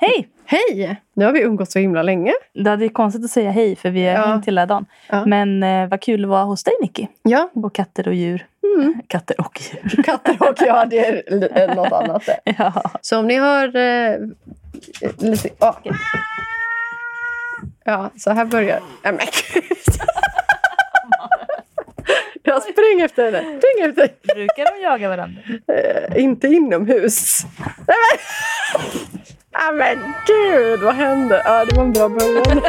Hej! Hej! Nu har vi umgått så himla länge. Det är konstigt att säga hej för vi har Ja. hängt hela dagen. Ja. Men eh, vad kul att vara hos dig Nicky. Ja, Och katter och djur. mm. Katter och djur. katter och jag, det är något annat. det. ja. Så om ni har eh, lite... åh. Ja, så här börjar... Nej, men. Jag springer efter henne. Spring efter. Brukar de jaga varandra? Eh, inte inomhus. Nej, men... Nej, men gud, vad hände? Ja, det var en bra början.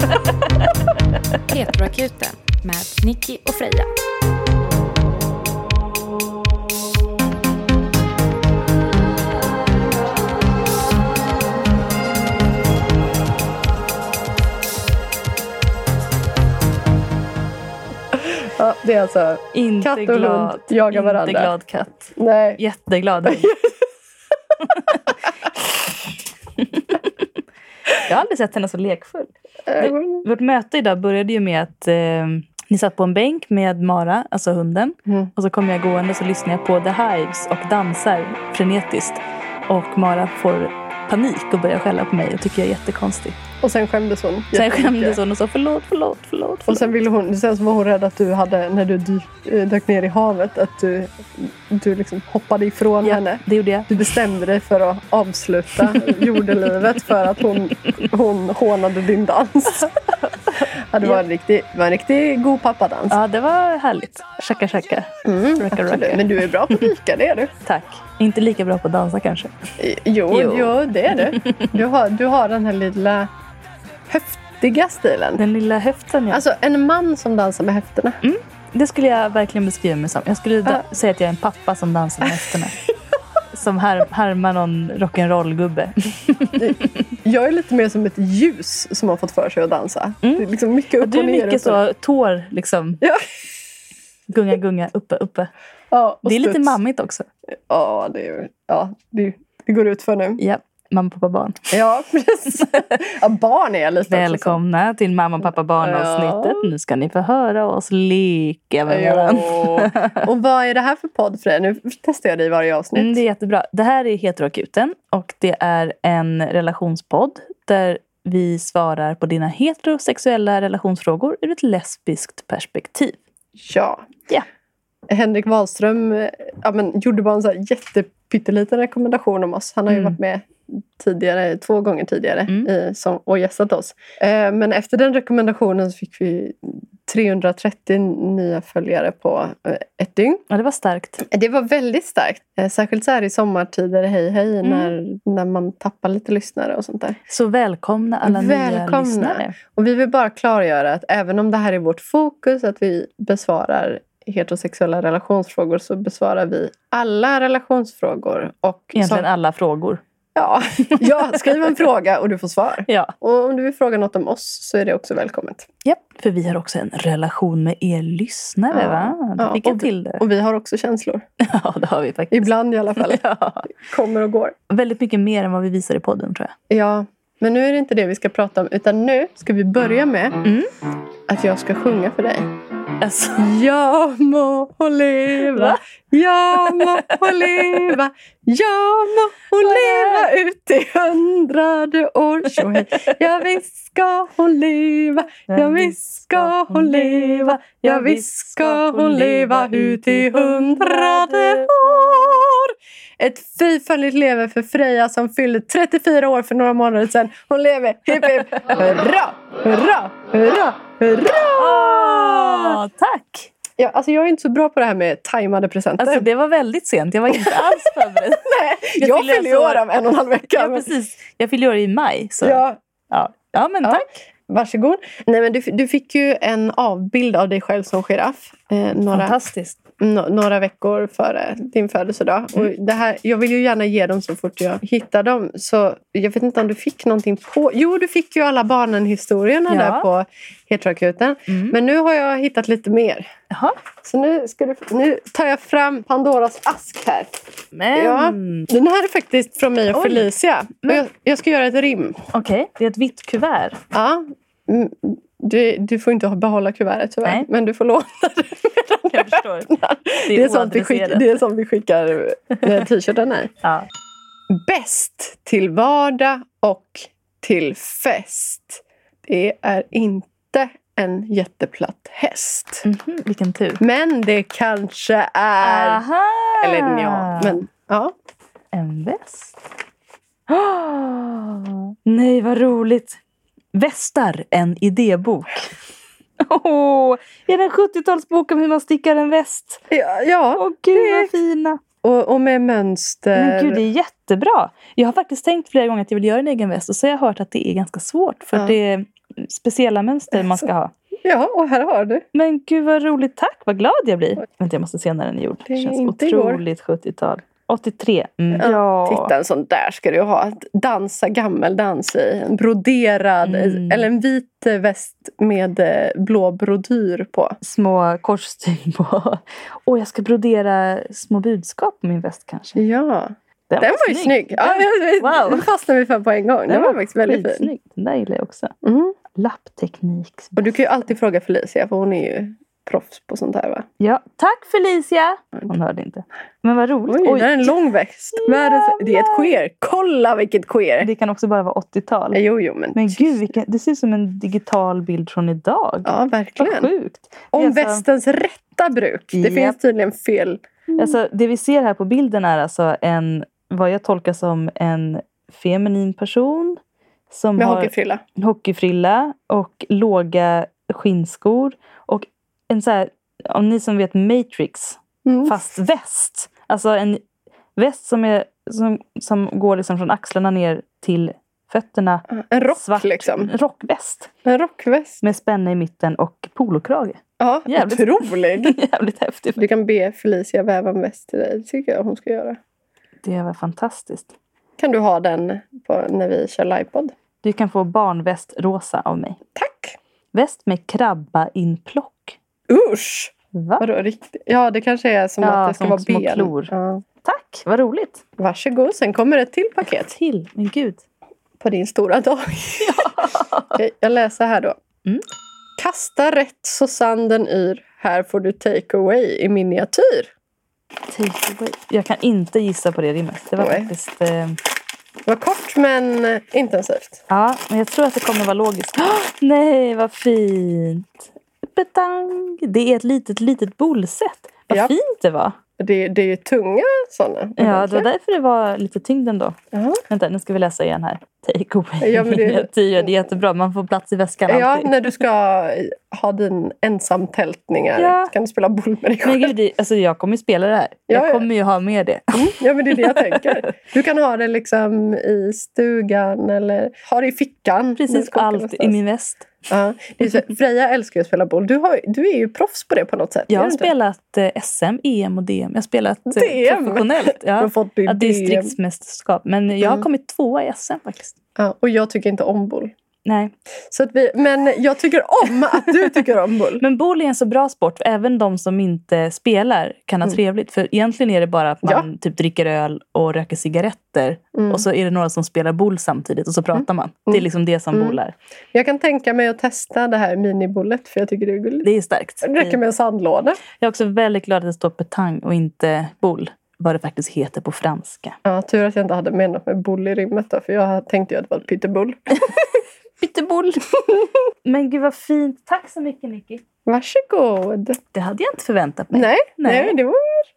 Petroakuten med Nicky och Freja. Ja, det är alltså... Inte Katt och glad. hund jagar Inte varandra. glad katt. Nej. Jätteglad hund. Jag har aldrig sett henne så lekfull. Eh, Vårt möte idag började ju med att eh, ni satt på en bänk med Mara, alltså hunden. Mm. Och så kom jag gående och så lyssnar jag på The Hives och dansar frenetiskt. Och Mara får panik och börjar skälla på mig och tycker jag är jättekonstig. Och sen skämdes hon. Sen skämdes hon och sa förlåt, förlåt, förlåt. Och förlåt. sen, ville hon, sen så var hon rädd att du hade, när du dyk, eh, dök ner i havet, att du, du liksom hoppade ifrån ja, henne. det gjorde jag. Du bestämde dig för att avsluta jordelivet för att hon, hon hånade din dans. Ja, det, var en riktig, var en riktig god pappadans. Ja, det var härligt. Chaka chaka. Mm, absolut. racka. Men du är bra på att dyka, det är du. Tack. Inte lika bra på att dansa kanske. Jo, Jo. jo. det är du. Du har, du har den här lilla höftiga stilen. Den lilla höften ja. Alltså en man som dansar med höfterna. Det skulle jag verkligen beskriva mig som. Jag skulle Ja. säga att jag är en pappa som dansar med höfterna. som har- härmar någon rock'n'roll-gubbe. Jag är lite mer som ett ljus som har fått för sig att dansa. Mm. Det är liksom mycket upp Du är och ner. mycket och så tår liksom. Ja. Gunga, gunga, uppe, uppe. Ja, Det är lite studs. mammigt också. Ja, det, är, ja det, det går ut för nu. Ja, mamma, pappa, barn. Ja, precis. Ja, barn är jag lite också Välkomna till mamma, pappa, barn-avsnittet. Nu ska ni få höra oss leka med varandra. Jo. Och vad är det här för podd Freja? Nu testar jag dig i varje avsnitt. Mm, det är jättebra. Det här är Heteroakuten och det är en relationspodd där vi svarar på dina heterosexuella relationsfrågor ur ett lesbiskt perspektiv. Ja. Ja. Henrik Wahlström ja, men, gjorde bara en så här jättepytteliten rekommendation om oss. Han har ju Mm. varit med tidigare, två gånger tidigare Mm. i, som, och gästat oss. Eh, men efter den rekommendationen så fick vi 330 nya följare på eh, ett dygn. Ja, det var starkt. Det var väldigt starkt. Eh, Särskilt så här i sommartider, hej hej, Mm. när, när man tappar lite lyssnare och sånt där. Så välkomna alla nya Välkomna. lyssnare. Och vi vill bara klargöra att även om det här är vårt fokus, att vi besvarar heterosexuella relationsfrågor, så besvarar vi alla relationsfrågor. Och Egentligen så, alla frågor. ja, ja, skriv en fråga och du får svar. Ja. Och om du vill fråga något om oss så är det också välkommet. ja, för vi har också en relation med er lyssnare. Ja. Va? Du Ja, fick och till det. Och vi har också känslor. Ja, det har vi faktiskt. Ibland i alla fall. Ja. Kommer och går. Väldigt mycket mer än vad vi visar i podden tror jag. Ja, men nu är det inte det vi ska prata om. Utan nu ska vi börja med Mm. att jag ska sjunga för dig. Alltså, Jag må hon leva, Va? jag må hon leva, jag må hon leva ut i hundrade år. Tjohej. Ja visst ska hon leva, ja visst ska hon leva, ja visst ska hon leva ut i hundrade år. Ett fyrfaldigt leve för Freja som fyllde 34 år för några månader sedan. Hon lever, hipp hipp, hurra, hurra, hurra, hurra! Åh, tack! Ja, alltså jag är inte så bra på det här med tajmade presenter. Alltså, det var väldigt sent. Jag var inte alls förberedd. Nej, jag jag fyller fyller ju alltså- år om en och en halv vecka. ja, men- precis. Jag fyller år i maj. Så. Ja, Ja. ja, men Ja. tack. varsågod. Nej, men du, du fick ju en avbild av dig själv som giraff eh, några, Fantastiskt. No, några veckor före din födelsedag. Mm. Och det här, jag vill ju gärna ge dem så fort jag hittar dem. Så jag vet inte om du fick någonting på... Jo, du fick ju alla barnen-historierna Ja. där på Heteroakuten. Mm. Men nu har jag hittat lite mer. Jaha. Så nu, ska du, nu tar jag fram Pandoras ask här. Men... Ja. Den här är faktiskt från mig och Oj. Felicia. Och jag, jag ska göra ett rim. Okej, det är ett vitt kuvert. Ja. Mm, Du, du får inte behålla kuvertet tyvärr. Nej. Men du får låna det. Jag förstår. Det är, sånt vi, det är sånt vi skickar eh, t-shirten är. Ja. Bäst till vardag och till fest. Det är inte en jätteplatt häst. Mhm, vilken tur. Men det kanske är... Aha! Eller ja, men ja. En väst. Åh, nej, vad roligt. Västar, en idébok. Åh, är det en 70-talsbok om hur man stickar en väst? Ja, ja. Åh gud det- vad fina. Och, och med mönster. Men gud, det är jättebra. Jag har faktiskt tänkt flera gånger att jag vill göra en egen väst och så har jag hört att det är ganska svårt för Ja. det är speciella mönster man ska ha. Ja, och här har du. Men gud vad roligt, tack, vad glad jag blir. Vänta, jag måste se när den är gjord. Det är känns otroligt 70-tal. 83. Mm. Ja. Titta, en sån där ska du ha. Att dansa gammeldans i. En broderad, Mm. eller en vit väst med eh, blå brodyr på. Små korsstygn på. Åh, jag ska brodera små budskap på min väst kanske. Ja, den var ju snygg. Ja, Den, wow. Den fastnade vi för på en gång. Den, den var faktiskt väldigt fin. Den där gillar jag också. Mm. Lappteknik. Och du kan ju alltid fråga Felicia, för hon är ju proffs på sånt här. Va? Ja, tack Felicia! Hon hörde inte. Men vad roligt. Oj, det är en lång växt. Världens, det är ett queer. Kolla vilket queer! Det kan också bara vara 80-tal. Jo, jo, men... Men gud, vilken, det ser ut som en digital bild från idag. Ja, Vad verkligen. sjukt. Det är Om alltså- västens rätta bruk. Det Japp. finns tydligen fel. Alltså, det vi ser här på bilden är alltså en, vad jag tolkar som en feminin person. Som Med har hockeyfrilla. hockeyfrilla och låga skinnskor. En så här, om ni som vet Matrix, Mm. fast väst. Alltså en väst som, är, som, som går liksom från axlarna ner till fötterna. En rock Svart liksom. rockväst En rockväst. med spänne i mitten och polokrage. Ja, Jävligt. otrolig. Jävligt häftigt. Du kan be Felicia väva en väst till dig. Det tycker jag hon ska göra. Det var fantastiskt. Kan du ha den på, när vi kör livepodd? Du kan få barnväst rosa av mig. Tack! Väst med krabba inplock. Usch! Va? Vadå riktigt? Ja, det kanske är som Ja, att det ska vara ben. klor. Ja. Tack, vad roligt. Varsågod, sen kommer ett till paket Till, men gud. på din stora dag. Okej, jag läser här då. Mm. Kasta rätt så sanden yr. Här får du take away i miniatyr. Take away. Jag kan inte gissa på det rimmet. Det var Nej. faktiskt... Eh, Det var kort men intensivt. ja, men jag tror att det kommer vara logiskt. Åh, nej, vad fint. Betang. Det är ett litet, litet bolset. Vad Ja. fint det var. Det, det är ju tunga sådana. Ja, det var därför det var lite tyngd ändå. Ja. Vänta, nu ska vi läsa igen här. Take away. Ja, men det-. Det är jättebra. Man får plats i väskan Ja, alltid. när du ska ha din ensamtältningar Ja. kan du spela boll med dig Men själv. gud, det, alltså jag kommer ju spela det här. Ja, jag ja. kommer ju ha med det. Mm, ja, men det är det jag tänker. Du kan ha det liksom i stugan eller ha det i fickan. Precis allt i min väst. Ja, så, Freja älskar ju att spela boll. Du, har, du är ju proffs på det på något sätt. Jag har spelat eh, SM, EM och DM. Jag har spelat eh, DM? professionellt. Ja. fått din Ja, distriktsmästerskap. Men jag har Mm. kommit tvåa i SM faktiskt. Ja, och jag tycker inte om boll. Nej. Så att vi, men jag tycker om att du tycker om boll. Men boll är en så bra sport. För även de som inte spelar kan ha Mm. trevligt. För egentligen är det bara att man typ dricker öl och röker cigaretter. Mm. Och så är det några som spelar boll samtidigt och så pratar man. Det är Mm. liksom det som Mm. boll är. Jag kan tänka mig att testa det här minibollet för jag tycker det är gulligt. Det är starkt. Det räcker med en sandlåda. Jag är också väldigt glad att det står petang och inte boll. Vad det faktiskt heter på franska. Ja, tur att jag inte hade menat med boll i rimmet då, för jag tänkte ju att det var ett pyttebull. Pytteboll! Men gud vad fint. Tack så mycket Nicky. Varsågod! Det hade jag inte förväntat mig. Nej, Nej. nej. det, var,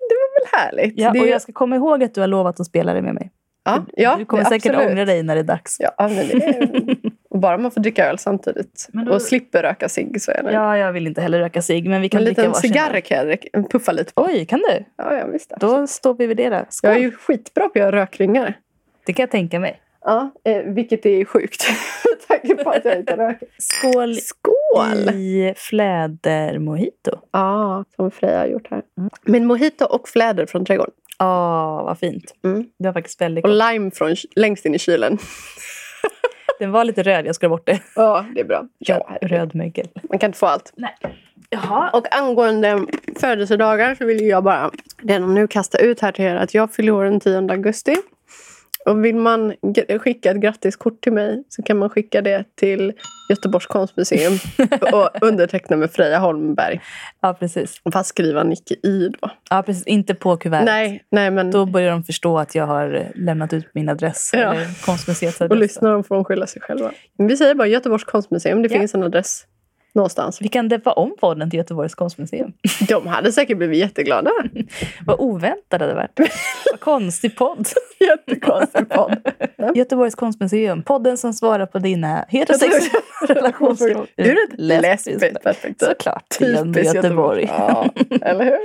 det var väl härligt. Ja, det, och jag ska komma ihåg att du har lovat att spela det med mig. ja, ja, du kommer det- säkert absolut. ångra dig när det är dags. Ja, men är, och bara man får dricka öl samtidigt då- och slipper röka cigg så är det. Ja, jag vill inte heller röka cigg, men vi kan en dricka liten cigarr kan jag puffa lite på. Oj, kan du? Ja, ja, visst. Då står vi vid det där. Skål. Jag är ju skitbra på att göra rökringar. Det kan jag tänka mig. Ja, eh, vilket är sjukt med tanke på att jag inte röker. Skål, Skål! i flädermojito. Ja, som Freja har gjort här. Mm. Men mojito och fläder från trädgården. Åh, vad fint. Mm. Det var faktiskt väldigt Och gott. lime från längst in i kylen. Den var lite röd, jag ska bort det. Ja, det är bra. Ja, röd mögel. Man kan inte få allt. Nej. Jaha. Och angående födelsedagar så vill jag bara redan nu kasta ut här till er att jag fyller år den 10 augusti. Och vill man skicka ett grattiskort till mig så kan man skicka det till Göteborgs konstmuseum och underteckna med Freja Holmberg. Ja, precis. Fast skriva Nicke i då. Ja, precis. Inte på kuvertet. Nej, nej men... Då börjar de förstå att jag har lämnat ut min adress. Ja. Eller konstmuseets adress. och lyssnar de får de skylla sig själva. Vi säger bara Göteborgs konstmuseum. Det Ja. finns en adress någonstans. Vi kan deppa om podden till Göteborgs konstmuseum. De hade säkert blivit jätteglada. Vad oväntat det hade varit. Vad konstig podd. Jättekonstig podd. Göteborgs konstmuseum. Podden som svarar på dina heterosexuella relationsfrågor. Ur ett lesbiskt perspektiv. Såklart. Typiskt Göteborg. Ja, eller hur?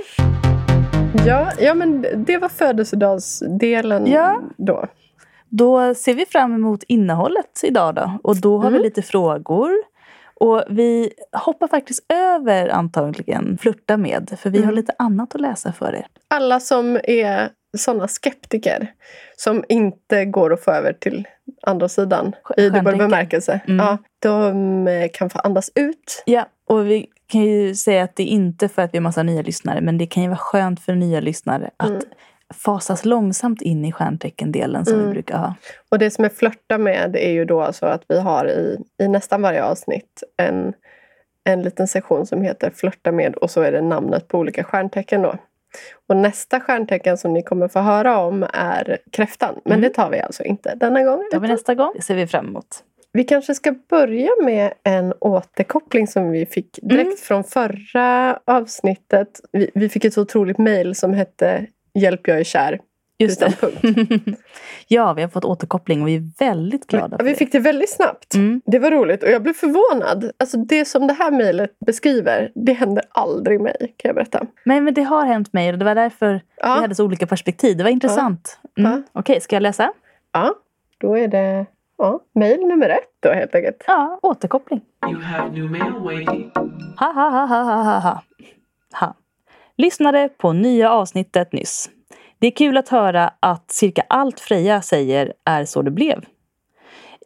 Ja, ja, men det var födelsedagsdelen Ja. då. Då ser vi fram emot innehållet idag då. Och då har vi Mm. lite frågor. Och vi hoppar faktiskt över antagligen flirta med. För vi har Mm. lite annat att läsa för er. Alla som är såna skeptiker som inte går att få över till andra sidan i dubbel bemärkelse. Mm. Ja, de eh, kan få andas ut. Ja, och vi kan ju säga att det är inte för att vi har massa nya lyssnare. Men det kan ju vara skönt för nya lyssnare att Mm. Fasas långsamt in i stjärnteckendelen som vi Mm. brukar ha. Och det som är flörta med är ju då alltså att vi har i, i nästan varje avsnitt en, en liten sektion som heter flörta med och så är det namnet på olika stjärntecken då. Och nästa stjärntecken som ni kommer få höra om är kräftan. Men Mm. det tar vi alltså inte denna gång. Det tar vi nästa gång. Det ser vi fram emot. Vi kanske ska börja med en återkoppling som vi fick direkt Mm. från förra avsnittet. Vi, vi fick ett så otroligt mejl som hette Hjälp jag är kär. Just utan det. punkt. ja, vi har fått återkoppling och vi är väldigt glada Ja, för vi det. fick det väldigt snabbt. Mm. Det var roligt och jag blev förvånad. Alltså det som det här mejlet beskriver, det händer aldrig mig kan jag berätta. Men, men det har hänt mig och det var därför vi Ja, hade så olika perspektiv. Det var intressant. Mm. Ja. Okej, ska jag läsa? ja då är det ja, mejl nummer ett då helt enkelt. Ja, återkoppling. You have new mail waiting. Ha, ha, ha, ha, ha, ha, ha. Lyssnade på nya avsnittet nyss. Det är kul att höra att cirka allt Freja säger är så det blev.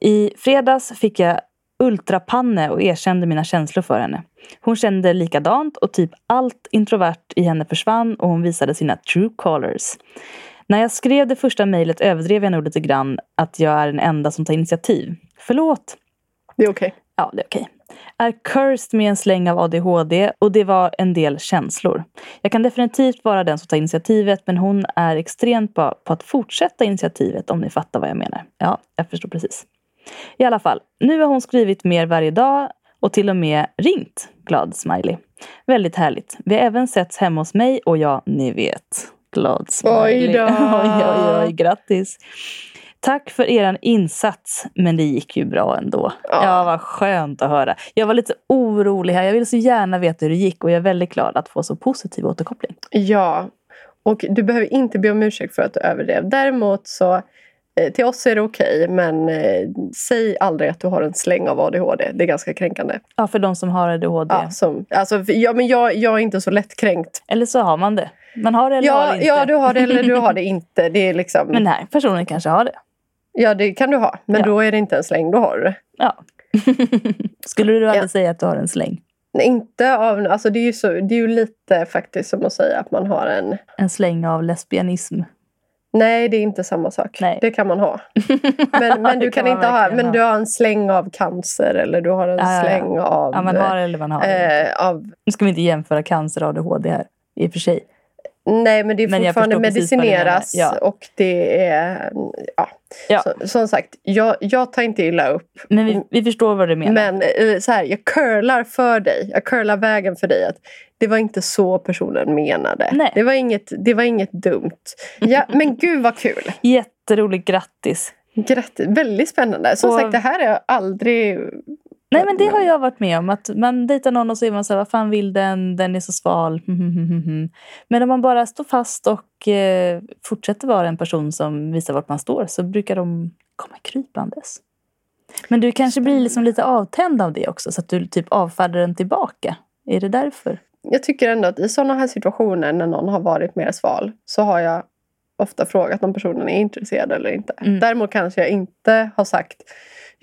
I fredags fick jag ultrapanne och erkände mina känslor för henne. Hon kände likadant och typ allt introvert i henne försvann och hon visade sina true colors. När jag skrev det första mejlet överdrev jag nog lite grann att jag är den enda som tar initiativ. Förlåt! Det är okej. Ja, det är okej. Är cursed med en släng av ADHD och det var en del känslor. Jag kan definitivt vara den som tar initiativet men hon är extremt bra på att fortsätta initiativet om ni fattar vad jag menar. Ja, jag förstår precis. I alla fall, nu har hon skrivit mer varje dag och till och med ringt. Glad smiley. Väldigt härligt. Vi har även setts hemma hos mig och ja, ni vet. Glad smiley. Oj då. oj, oj, oj, grattis. Tack för er insats, men det gick ju bra ändå. Ja. Ja. vad skönt att höra. Jag var lite orolig här. Jag vill så gärna veta hur det gick och jag är väldigt glad att få så positiv återkoppling. Ja, och du behöver inte be om ursäkt för att du överdrev. Däremot så eh, till oss är det okej, men eh, säg aldrig att du har en släng av ADHD. Det är ganska kränkande. Ja, för de som har ADHD. Ja, som, alltså, ja, men jag, jag är inte så lättkränkt. Eller så har man det. Man har det eller har Ja, det inte. ja, du har det eller du har det inte. Det är liksom, Men den här personen kanske har det. Ja, det kan du ha. Men Ja. då är det inte en släng, då har du det. Ja. Skulle du aldrig Ja. säga att du har en släng? Nej, Inte av, alltså det, är ju så, det är ju lite faktiskt som att säga att man har en... En släng av lesbianism? Nej, det är inte samma sak. Nej. Det kan man ha. Men, men du kan kan inte ha, men ha. du har en släng av cancer eller du har en Ja, släng av... Ja, man har eller man har eh, av Nu ska vi inte jämföra cancer och ADHD här. I och för sig. Nej, men det är Men fortfarande medicineras. Ja. Och det är... Ja. Ja. Så, som sagt, jag, jag tar inte illa upp. Men vi, vi förstår vad du menar. Men eh, så här, jag curlar för dig. Jag curlar vägen för dig. Att det var inte så personen menade. Nej. Det, var inget, det var inget dumt. Ja, men gud vad kul! Jätteroligt, grattis! Grattis. Väldigt spännande. Som Och- sagt, det här har jag aldrig... Nej men det har jag varit med om. Att man dejtar någon och så är man så här, vad fan vill den? Den är så sval. Men om man bara står fast och eh, fortsätter vara en person som visar vart man står så brukar de komma krypandes. Men du kanske blir liksom lite avtänd av det också så att du typ avfärdar den tillbaka. Är det därför? Jag tycker ändå att i sådana här situationer när någon har varit mer sval så har jag ofta frågat om personen är intresserad eller inte. Mm. Däremot kanske jag inte har sagt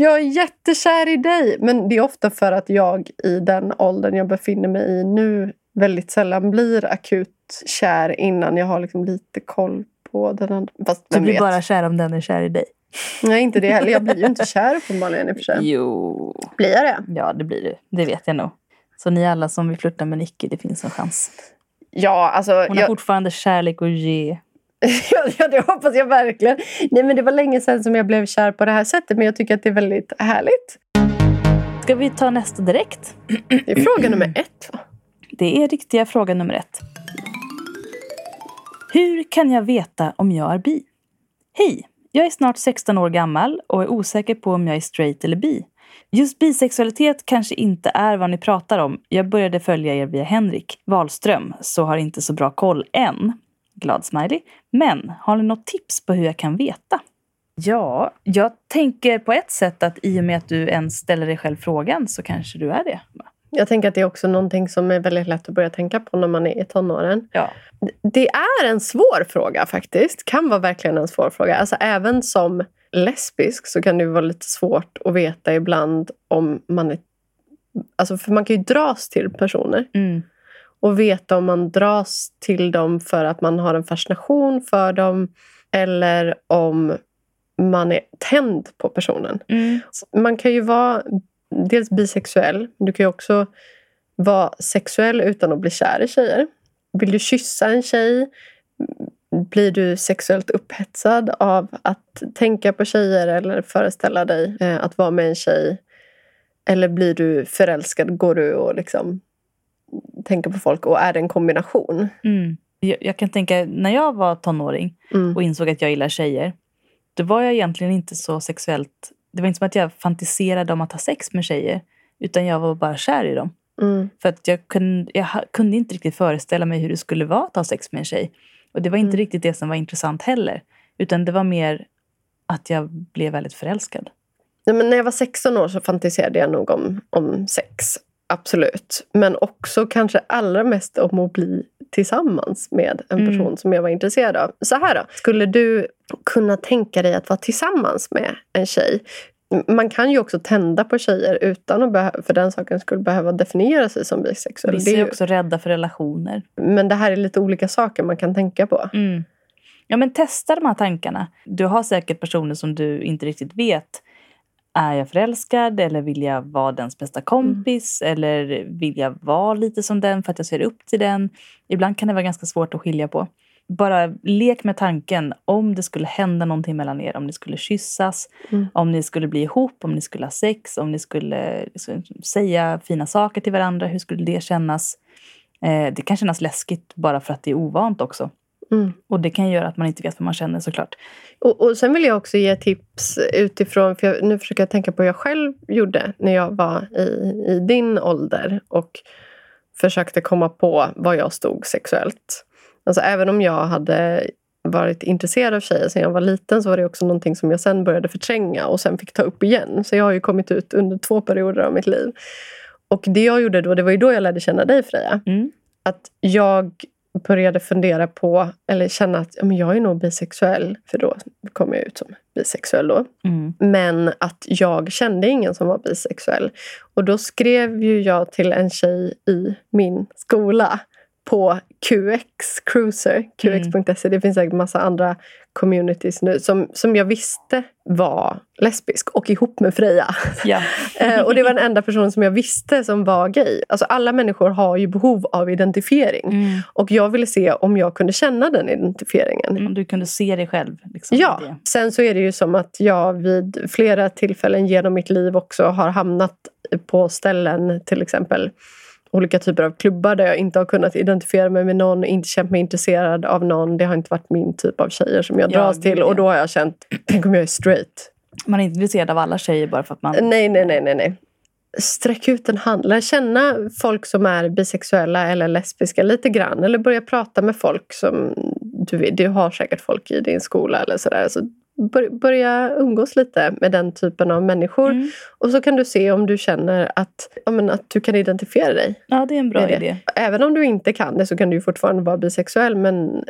jag är jättekär i dig. Men det är ofta för att jag i den åldern jag befinner mig i nu väldigt sällan blir akut kär innan jag har liksom lite koll på den andra. Fast Du blir vet? bara kär om den är kär i dig. Nej, inte det heller. Jag blir ju inte kär uppenbarligen i och för sig. Jo. Blir jag det? Ja, det blir du. Det vet jag nog. Så ni alla som vill flirta med Nicky, det finns en chans. Ja, alltså. Hon har Jag, fortfarande kärlek att ge. ja, det hoppas jag verkligen. Nej, men det var länge sedan som jag blev kär på det här sättet. Men jag tycker att det är väldigt härligt. Ska vi ta nästa direkt? Det är fråga nummer ett. Va? Det är riktiga fråga nummer ett. Hur kan jag veta om jag är bi? Hej! Jag är snart 16 år gammal och är osäker på om jag är straight eller bi. Just bisexualitet kanske inte är vad ni pratar om. Jag började följa er via Henrik Wahlström, så har inte så bra koll än. Glad smiley. Men har ni något tips på hur jag kan veta? Ja, jag tänker på ett sätt att i och med att du ens ställer dig själv frågan så kanske du är det. Jag tänker att det är också någonting som är väldigt lätt att börja tänka på när man är i tonåren. Ja. Det är en svår fråga faktiskt. Kan vara verkligen en svår fråga. Alltså även som lesbisk så kan det vara lite svårt att veta ibland om man är... Alltså för man kan ju dras till personer Mm. Och veta om man dras till dem för att man har en fascination för dem eller om man är tänd på personen. Mm. Man kan ju vara dels bisexuell, du kan ju också vara sexuell utan att bli kär i tjejer. Vill du kyssa en tjej? Blir du sexuellt upphetsad av att tänka på tjejer eller föreställa dig eh, att vara med en tjej? Eller blir du förälskad? Går du och liksom tänker på folk? Och är det en kombination? Mm. Jag, jag kan tänka, när jag var tonåring Mm. och insåg att jag gillar tjejer, då var jag egentligen inte så sexuellt... Det var inte som att jag fantiserade om att ha sex med tjejer, utan jag var bara kär i dem. Mm. För att jag kunde, jag kunde inte riktigt föreställa mig hur det skulle vara att ha sex med en tjej. Och det var inte Mm. riktigt det som var intressant heller. Utan det var mer att jag blev väldigt förälskad. Nej, men när jag var 16 år så fantiserade jag nog om, om sex. Absolut. Men också kanske allra mest om att bli tillsammans med en Mm. person som jag var intresserad av. Så här då. Skulle du kunna tänka dig att vara tillsammans med en tjej? Man kan ju också tända på tjejer utan att för den saken skulle behöva definiera sig som bisexuell. Vissa är är ju, också rädda för relationer. men det här är lite olika saker man kan tänka på. Mm. Ja, men testa de här tankarna. Du har säkert personer som du inte riktigt vet. Är jag förälskad eller vill jag vara dens bästa kompis? Eller vill jag vara lite som den för att jag ser upp till den? Ibland kan det vara ganska svårt att skilja på. Bara lek med tanken om det skulle hända någonting mellan er. Om ni skulle kyssas, Mm. om ni skulle bli ihop, om ni skulle ha sex, om ni skulle liksom säga fina saker till varandra. Hur skulle det kännas? Eh, det kan kännas läskigt bara för att det är ovant också. Mm. Och det kan göra att man inte vet vad man känner såklart. Och, och sen vill jag också ge tips utifrån, för jag, nu försöker jag tänka på hur jag själv gjorde när jag var i, i din ålder och försökte komma på var jag stod sexuellt. Alltså även om jag hade varit intresserad av tjejer sedan jag var liten så var det också någonting som jag sen började förtränga och sen fick ta upp igen. Så jag har ju kommit ut under två perioder av mitt liv. Och det jag gjorde då, det var ju då jag lärde känna dig Freja. Mm. Att jag började fundera på, eller känna att ja, men jag är nog bisexuell. För då kom jag ut som bisexuell då. Mm. Men att jag kände ingen som var bisexuell. Och då skrev ju jag till en tjej i min skola på QX Cruiser, qx.se. Det finns säkert massa andra communities nu som, som jag visste var lesbisk och ihop med Freja. Ja. Eh, och det var den enda personen som jag visste som var gay. Alltså alla människor har ju behov av identifiering. Mm. Och jag ville se om jag kunde känna den identifieringen. Om du kunde se dig själv. Liksom, Ja, det. sen så är det ju som att jag vid flera tillfällen genom mitt liv också har hamnat på ställen, till exempel olika typer av klubbar där jag inte har kunnat identifiera mig med någon, inte känt mig intresserad av någon. Det har inte varit min typ av tjejer som jag Ja, dras till och då har jag känt, tänk om jag är straight. Man är inte intresserad av alla tjejer bara för att man... Nej, nej, nej, nej, nej. Sträck ut en hand. Lär känna folk som är bisexuella eller lesbiska lite grann. Eller börja prata med folk som du. Du har säkert folk i din skola eller sådär. Så börja umgås lite med den typen av människor. Mm. Och så kan du se om du känner att, ja, men att du kan identifiera dig. Ja, det är en bra det. idé. Även om du inte kan det så kan du fortfarande vara bisexuell. Men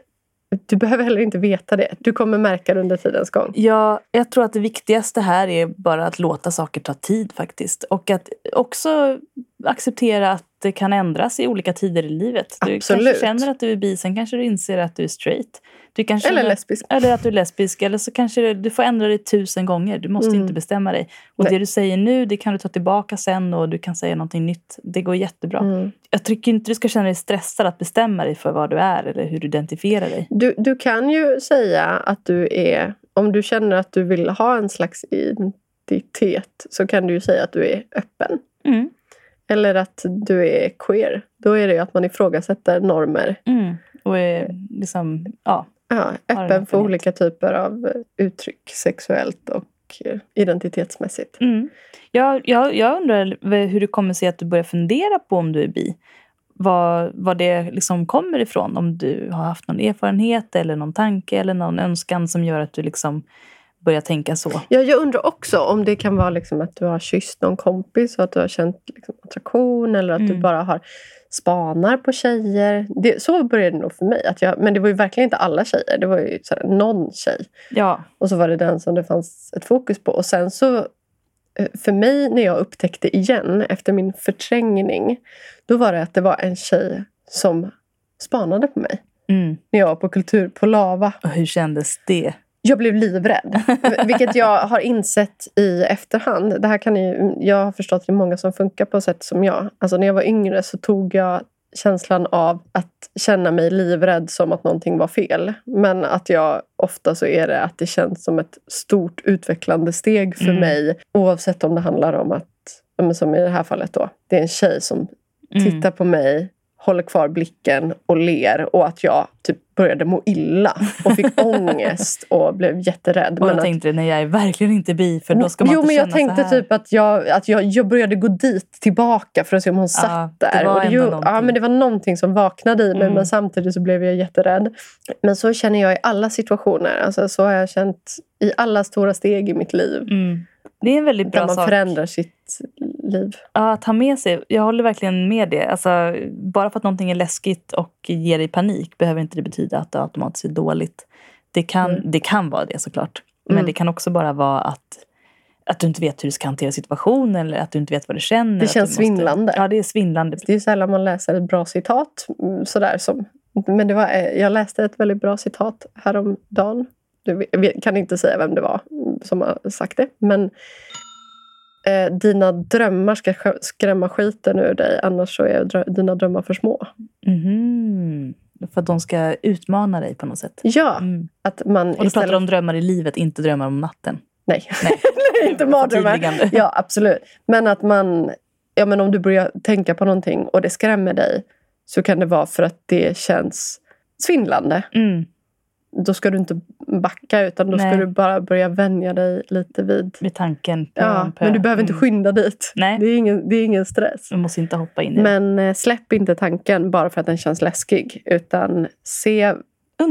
du behöver heller inte veta det. Du kommer märka det under tidens gång. Ja, jag tror att det viktigaste här är bara att låta saker ta tid faktiskt. Och att också acceptera att det kan ändras i olika tider i livet. Du Absolut. kanske känner att du är bi, sen kanske du inser att du är straight. Du kanske Eller lesbisk. Eller att du är lesbisk. Eller så kanske det- du får ändra dig tusen gånger. Du måste Mm. inte bestämma dig. Och Nej. det du säger nu, det kan du ta tillbaka sen och du kan säga någonting nytt. Det går jättebra. Mm. Jag tycker inte du ska känna dig stressad att bestämma dig för vad du är eller hur du identifierar dig. Du, du kan ju säga att du är... Om du känner att du vill ha en slags identitet så kan du ju säga att du är öppen. Mm. Eller att du är queer. Då är det ju att man ifrågasätter normer. Mm. Och är liksom, ja. Ja, öppen för olika typer av eh, uttryck sexuellt och eh, identitetsmässigt. Mm. Jag, jag, jag undrar hur det kommer sig att du börjar fundera på om du är bi. Var, var det liksom kommer ifrån. Om du har haft någon erfarenhet eller någon tanke eller någon önskan som gör att du liksom börjar tänka så. Ja, jag undrar också om det kan vara liksom att du har kysst någon kompis och att du har känt liksom attraktion eller att du Mm. bara har spanar på tjejer. Det, så började det nog för mig. Att jag, men det var ju verkligen inte alla tjejer. Det var ju sådär, någon tjej. Ja. Och så var det den som det fanns ett fokus på. Och sen så, eh, för mig när jag upptäckte igen efter min förträngning, då var det att det var en tjej som spanade på mig. Mm. När jag var på Kultur på Lava. Och hur kändes det? Jag blev livrädd. Vilket jag har insett i efterhand. Det här kan ni, jag har förstått att det är många som funkar på sätt som jag. Alltså när jag var yngre så tog jag känslan av att känna mig livrädd som att någonting var fel. Men att jag ofta så är det att det känns som ett stort utvecklande steg för Mm. mig. Oavsett om det handlar om att, som i det här fallet då, det är en tjej som Mm. tittar på mig, håller kvar blicken och ler och att jag typ började må illa och fick ångest och blev jätterädd. Och Men jag att, tänkte, nej jag är verkligen inte bi för då ska man jo, inte men jag tänkte typ att, jag, att jag, jag började gå dit tillbaka för att se om hon satt det där. var och det, ju- ja, men det var någonting som vaknade i mig Mm. men samtidigt så blev jag jätterädd. Men så känner jag i alla situationer. Alltså, så har jag känt i alla stora steg i mitt liv. Mm. Det är en väldigt Där bra man sak. förändrar sitt liv. Ja, att ha med sig. Jag håller verkligen med det. Alltså, bara för att någonting är läskigt och ger dig panik behöver inte det betyda att det automatiskt är dåligt. Det kan, Mm. det kan vara det såklart. Men Mm. det kan också bara vara att, att du inte vet hur du ska hantera situationen eller att du inte vet vad du känner. Det känns måste- svindlande. Ja, det är svindlande. Det är sällan man läser ett bra citat. mm, Sådär som, men det var, eh, jag läste ett väldigt bra citat häromdagen. Jag kan inte säga vem det var mm, som har sagt det. Men eh, dina drömmar ska sk- skrämma skiten ur dig. Annars så är drö- dina drömmar för små. Mhm. För att de ska utmana dig på något sätt. Ja, Mm. att man Och du pratar istället... om drömmar i livet, inte drömmar om natten. Nej, Nej. inte mardrömmar. Ja, absolut. Men att man... Ja, men om du börjar tänka på någonting och det skrämmer dig så kan det vara för att det känns svindlande. Mm. Då ska du inte backa utan då ska Nej. du bara börja vänja dig lite vid... Vid tanken. Pö Ja, pö. men du behöver inte Mm. skynda dit. Nej. Det, är ingen, det är ingen stress. Du måste inte hoppa in i. Men eh, släpp inte tanken bara för att den känns läskig. Utan se,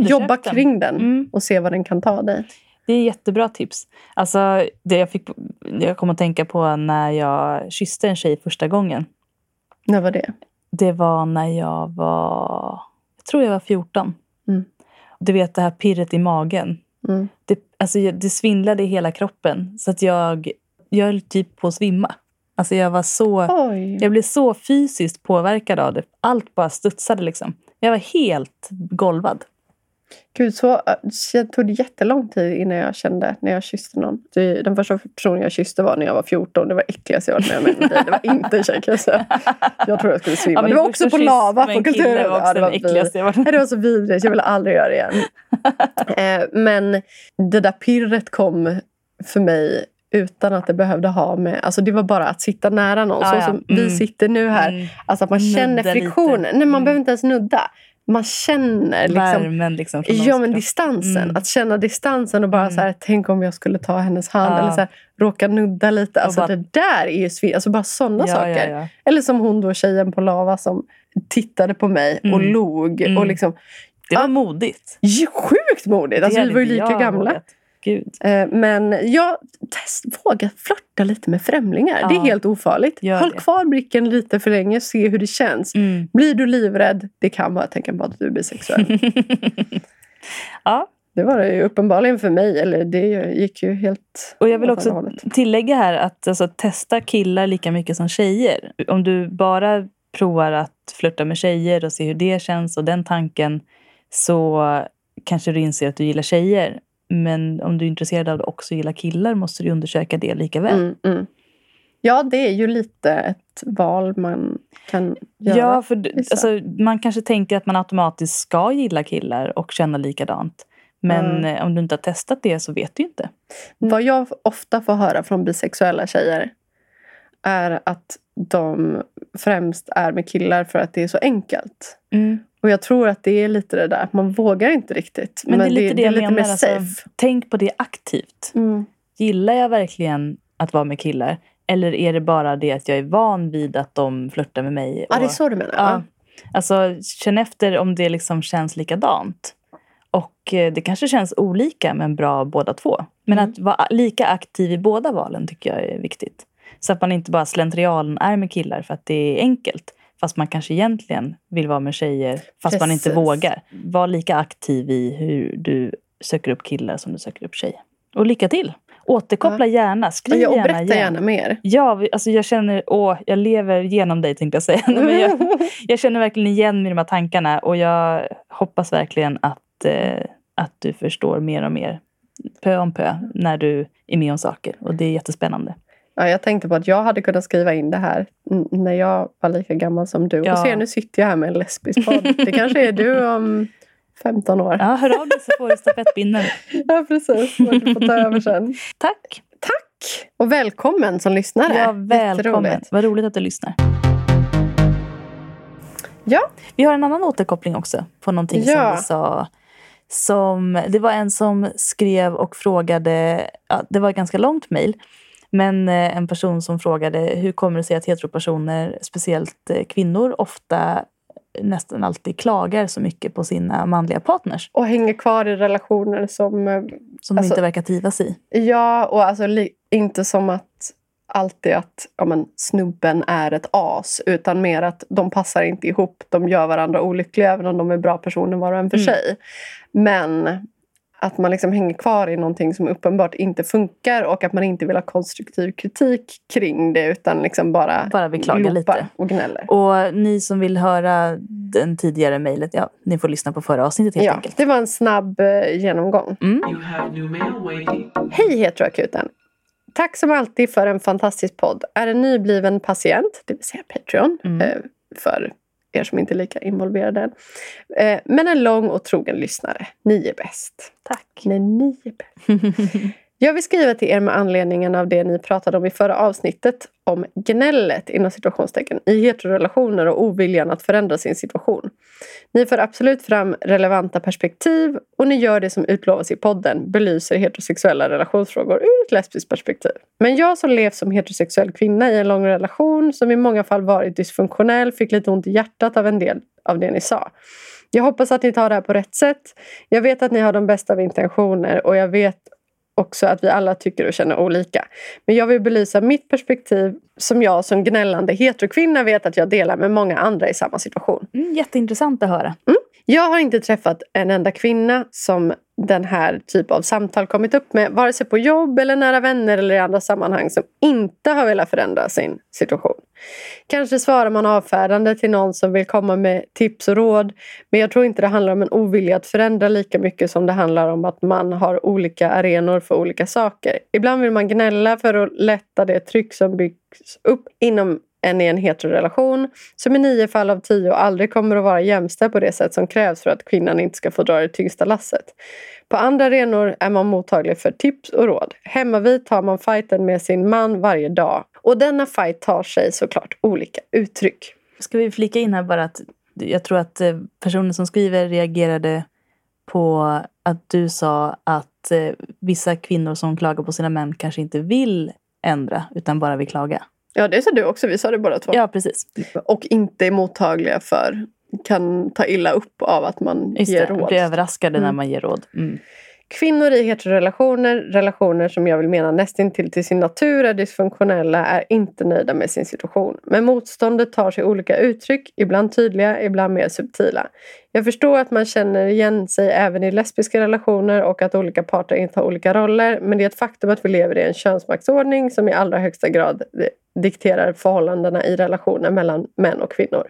jobba den. kring den Mm. och se vad den kan ta dig. Det är jättebra tips. Alltså, det jag, fick, jag kom att tänka på när jag kysste en tjej första gången. När var det? Det var när jag var... Jag tror jag var 14. Mm. Du vet det här pirret i magen. Mm. Det, alltså, det svindlade i hela kroppen. Så att jag, jag höll typ på att svimma. Alltså jag var så... Oj. Jag blev så fysiskt påverkad av det. Allt bara studsade liksom. Jag var helt golvad. Gud, så det tog det jättelång tid innan jag kände när jag kysste någon. Den första personen jag kysste var när jag var 14. Det var äckligaste jag varit med om i. Det var inte en tjej kan jag tror jag skulle svimma. min det var också på lava på Kulturen. var Ja, det, var äckligaste jag varit Nej, det var så vidrigt. Jag vill aldrig göra det igen. eh, men det där pirret kom för mig utan att det behövde ha med... Alltså det var bara att sitta nära någon. Ja, så ja. som vi Mm. sitter nu här. Mm. Alltså att man känner Nudda lite. friktionen. Nej, man Mm. behöver inte ens nudda. Man känner liksom... Värmen liksom. från Ja, men distansen. Mm. Att känna distansen och bara Mm. så här, tänk om jag skulle ta hennes hand. Ja. Eller så här, råka nudda lite. Alltså bara- det där är ju svin... Alltså bara sådana ja, saker. Ja. Eller som hon då, tjejen på Lava som tittade på mig och Mm. log. Mm. Och liksom, Det var modigt. ju sjukt modigt! Alltså, vi var ju lika gamla. vågat. Gud. Eh, Men jag test, våga flörta lite med främlingar. Det är Ja. helt ofarligt. Gör Håll det. kvar blicken lite för länge, se hur det känns. Mm. Blir du livrädd, det kan vara tecken på att du är bisexuell. ja, det var det ju uppenbarligen för mig. Eller det gick ju helt och jag vill också tillägga här att alltså, testa killar lika mycket som tjejer. Om du bara provar att flirta med tjejer och se hur det känns och den tanken så kanske du inser att du gillar tjejer. Men om du är intresserad av att också gilla killar måste du undersöka det lika väl. Mm, mm. Ja, det är ju lite ett val man kan göra. Ja, för alltså, man kanske tänker att man automatiskt ska gilla killar och känna likadant. Men Mm. eh, om du inte har testat det så vet du inte. Vad jag ofta får höra från bisexuella tjejer är att de främst är med killar för att det är så enkelt. Och jag tror att det är lite det där, man vågar inte riktigt. Men, det är lite det, jag lite menar. mer Alltså, tänk på det aktivt. Mm. Gillar jag verkligen att vara med killar? Eller är det bara det att jag är van vid att de flörtar med mig? Ja, det är så du menar? Ja. Alltså, känn efter om det liksom känns likadant. Och eh, det kanske känns olika men bra båda två. Men Mm. att vara lika aktiv i båda valen tycker jag är viktigt. Så att man inte bara slentrian är med killar för att det är enkelt. Fast man kanske egentligen vill vara med tjejer fast man inte Precis. vågar. Var lika aktiv i hur du söker upp killar som du söker upp tjejer. Och lycka till! Återkoppla gärna, skriv Ja, och gärna berätta gärna mer. Ja, vi- alltså jag känner, åh, jag lever genom dig tänkte jag säga. Men jag, jag känner verkligen igen mig i de här tankarna och jag hoppas verkligen att, eh, att du förstår mer och mer pö om pö när du är med om saker. Och det är jättespännande. Ja, jag tänkte på att jag hade kunnat skriva in det här när jag var lika gammal som du. Ja. Och se, nu sitter jag här med en lesbisk podd. Det kanske är du om 15 år. Ja, hör av dig så får du stafettpinnen. Ja, precis. Du får ta över sen. Tack! Tack! Och välkommen som lyssnare. Ja, välkommen. Vad roligt att du lyssnar. Ja, Vi har en annan återkoppling också på någonting Ja. som vi sa. Som, det var en som skrev och frågade, ja, det var ett ganska långt mejl, men eh, en person som frågade hur kommer det sig att heteropersoner, speciellt eh, kvinnor, ofta nästan alltid klagar så mycket på sina manliga partners och hänger kvar i relationer som... eh, som de Alltså- inte verkar trivas i. Ja, och alltså inte som att alltid att ja, men, snubben är ett as. Utan mer att de passar inte ihop. De gör varandra olyckliga även om de är bra personer var och en för Mm. sig. Men att man liksom hänger kvar i någonting som uppenbart inte funkar och att man inte vill ha konstruktiv kritik kring det utan liksom bara, Bara vi klagar glopar lite. och gnäller. Och ni som vill höra den tidigare mejlet, ja, ni får lyssna på förra avsnittet helt Ja, enkelt. det var en snabb eh, genomgång. Mm. Hej Heteroakuten! Tack som alltid för en fantastisk podd. Är en nybliven patient, det vill säga Patreon, Mm. eh, för er som inte är lika involverade än. Eh, Men en lång och trogen lyssnare. Ni är bäst. Tack. Nej, ni är bäst. Jag vill skriva till er med anledningen av det ni pratade om i förra avsnittet om gnället inom situationstecken i heterorelationer och oviljan att förändra sin situation. Ni för absolut fram relevanta perspektiv och ni gör det som utlovas i podden, belyser heterosexuella relationsfrågor ur ett lesbiskt perspektiv. Men jag som levt som heterosexuell kvinna i en lång relation som i många fall varit dysfunktionell fick lite ont i hjärtat av en del av det ni sa. Jag hoppas att ni tar det här på rätt sätt. Jag vet att ni har de bästa av intentioner och jag vet också att vi alla tycker och känner olika. Men jag vill belysa mitt perspektiv som jag som gnällande heterokvinna vet att jag delar med många andra i samma situation. Mm, jätteintressant att höra. Jag har inte träffat en enda kvinna som den här typ av samtal kommit upp med, vare sig på jobb eller nära vänner eller i andra sammanhang, som inte har velat förändra sin situation. Kanske svarar man avfärdande till någon som vill komma med tips och råd, men jag tror inte det handlar om en ovilja att förändra lika mycket som det handlar om att man har olika arenor för olika saker. Ibland vill man gnälla för att lätta det tryck som byggs upp inom än i en heterorelation som i nio fall av tio aldrig kommer att vara jämställd på det sätt som krävs för att kvinnan inte ska få dra det tyngsta lasset. På andra arenor är man mottaglig för tips och råd. Hemmavid tar man fighten med sin man varje dag. Och denna fight tar sig såklart olika uttryck. Ska vi flika in här bara att jag tror att eh, personen som skriver reagerade på att du sa att eh, vissa kvinnor som klagar på sina män kanske inte vill ändra utan bara vill klaga. Ja, det sa du också. Vi sa det båda två. Ja, precis. Och inte är mottagliga för, kan ta illa upp av att man Just ger det, råd. bli överraskade när Mm. man ger råd. Mm. Kvinnor i heterorelationer, relationer som jag vill mena nästintill till sin natur är dysfunktionella, är inte nöjda med sin situation. Men motståndet tar sig olika uttryck, ibland tydliga, ibland mer subtila. Jag förstår att man känner igen sig även i lesbiska relationer och att olika parter intar olika roller, men det är ett faktum att vi lever i en könsmaktsordning som i allra högsta grad dikterar förhållandena i relationer mellan män och kvinnor.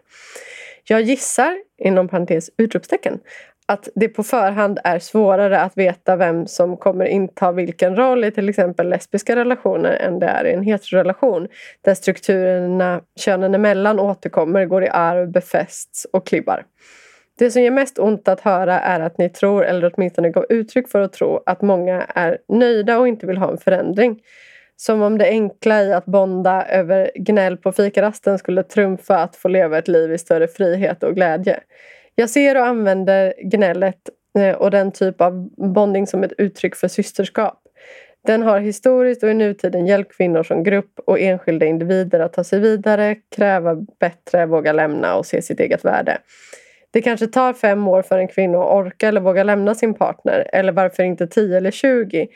Jag gissar, inom parentes utropstecken, att det på förhand är svårare att veta vem som kommer inta vilken roll i till exempel lesbiska relationer än det är i en heterorelation där strukturerna könen emellan återkommer, går i arv, befästs och klibbar. Det som gör mest ont att höra är att ni tror, eller åtminstone gav uttryck för att tro, att många är nöjda och inte vill ha en förändring. Som om det enkla i att bonda över gnäll på fikarasten skulle trumfa att få leva ett liv i större frihet och glädje. Jag ser och använder gnället eh, och den typ av bonding som ett uttryck för systerskap. Den har historiskt och i nutiden hjälpt kvinnor som grupp och enskilda individer att ta sig vidare, kräva bättre, våga lämna och se sitt eget värde. Det kanske tar fem år för en kvinna att orka eller våga lämna sin partner, eller varför inte tio eller tjugo?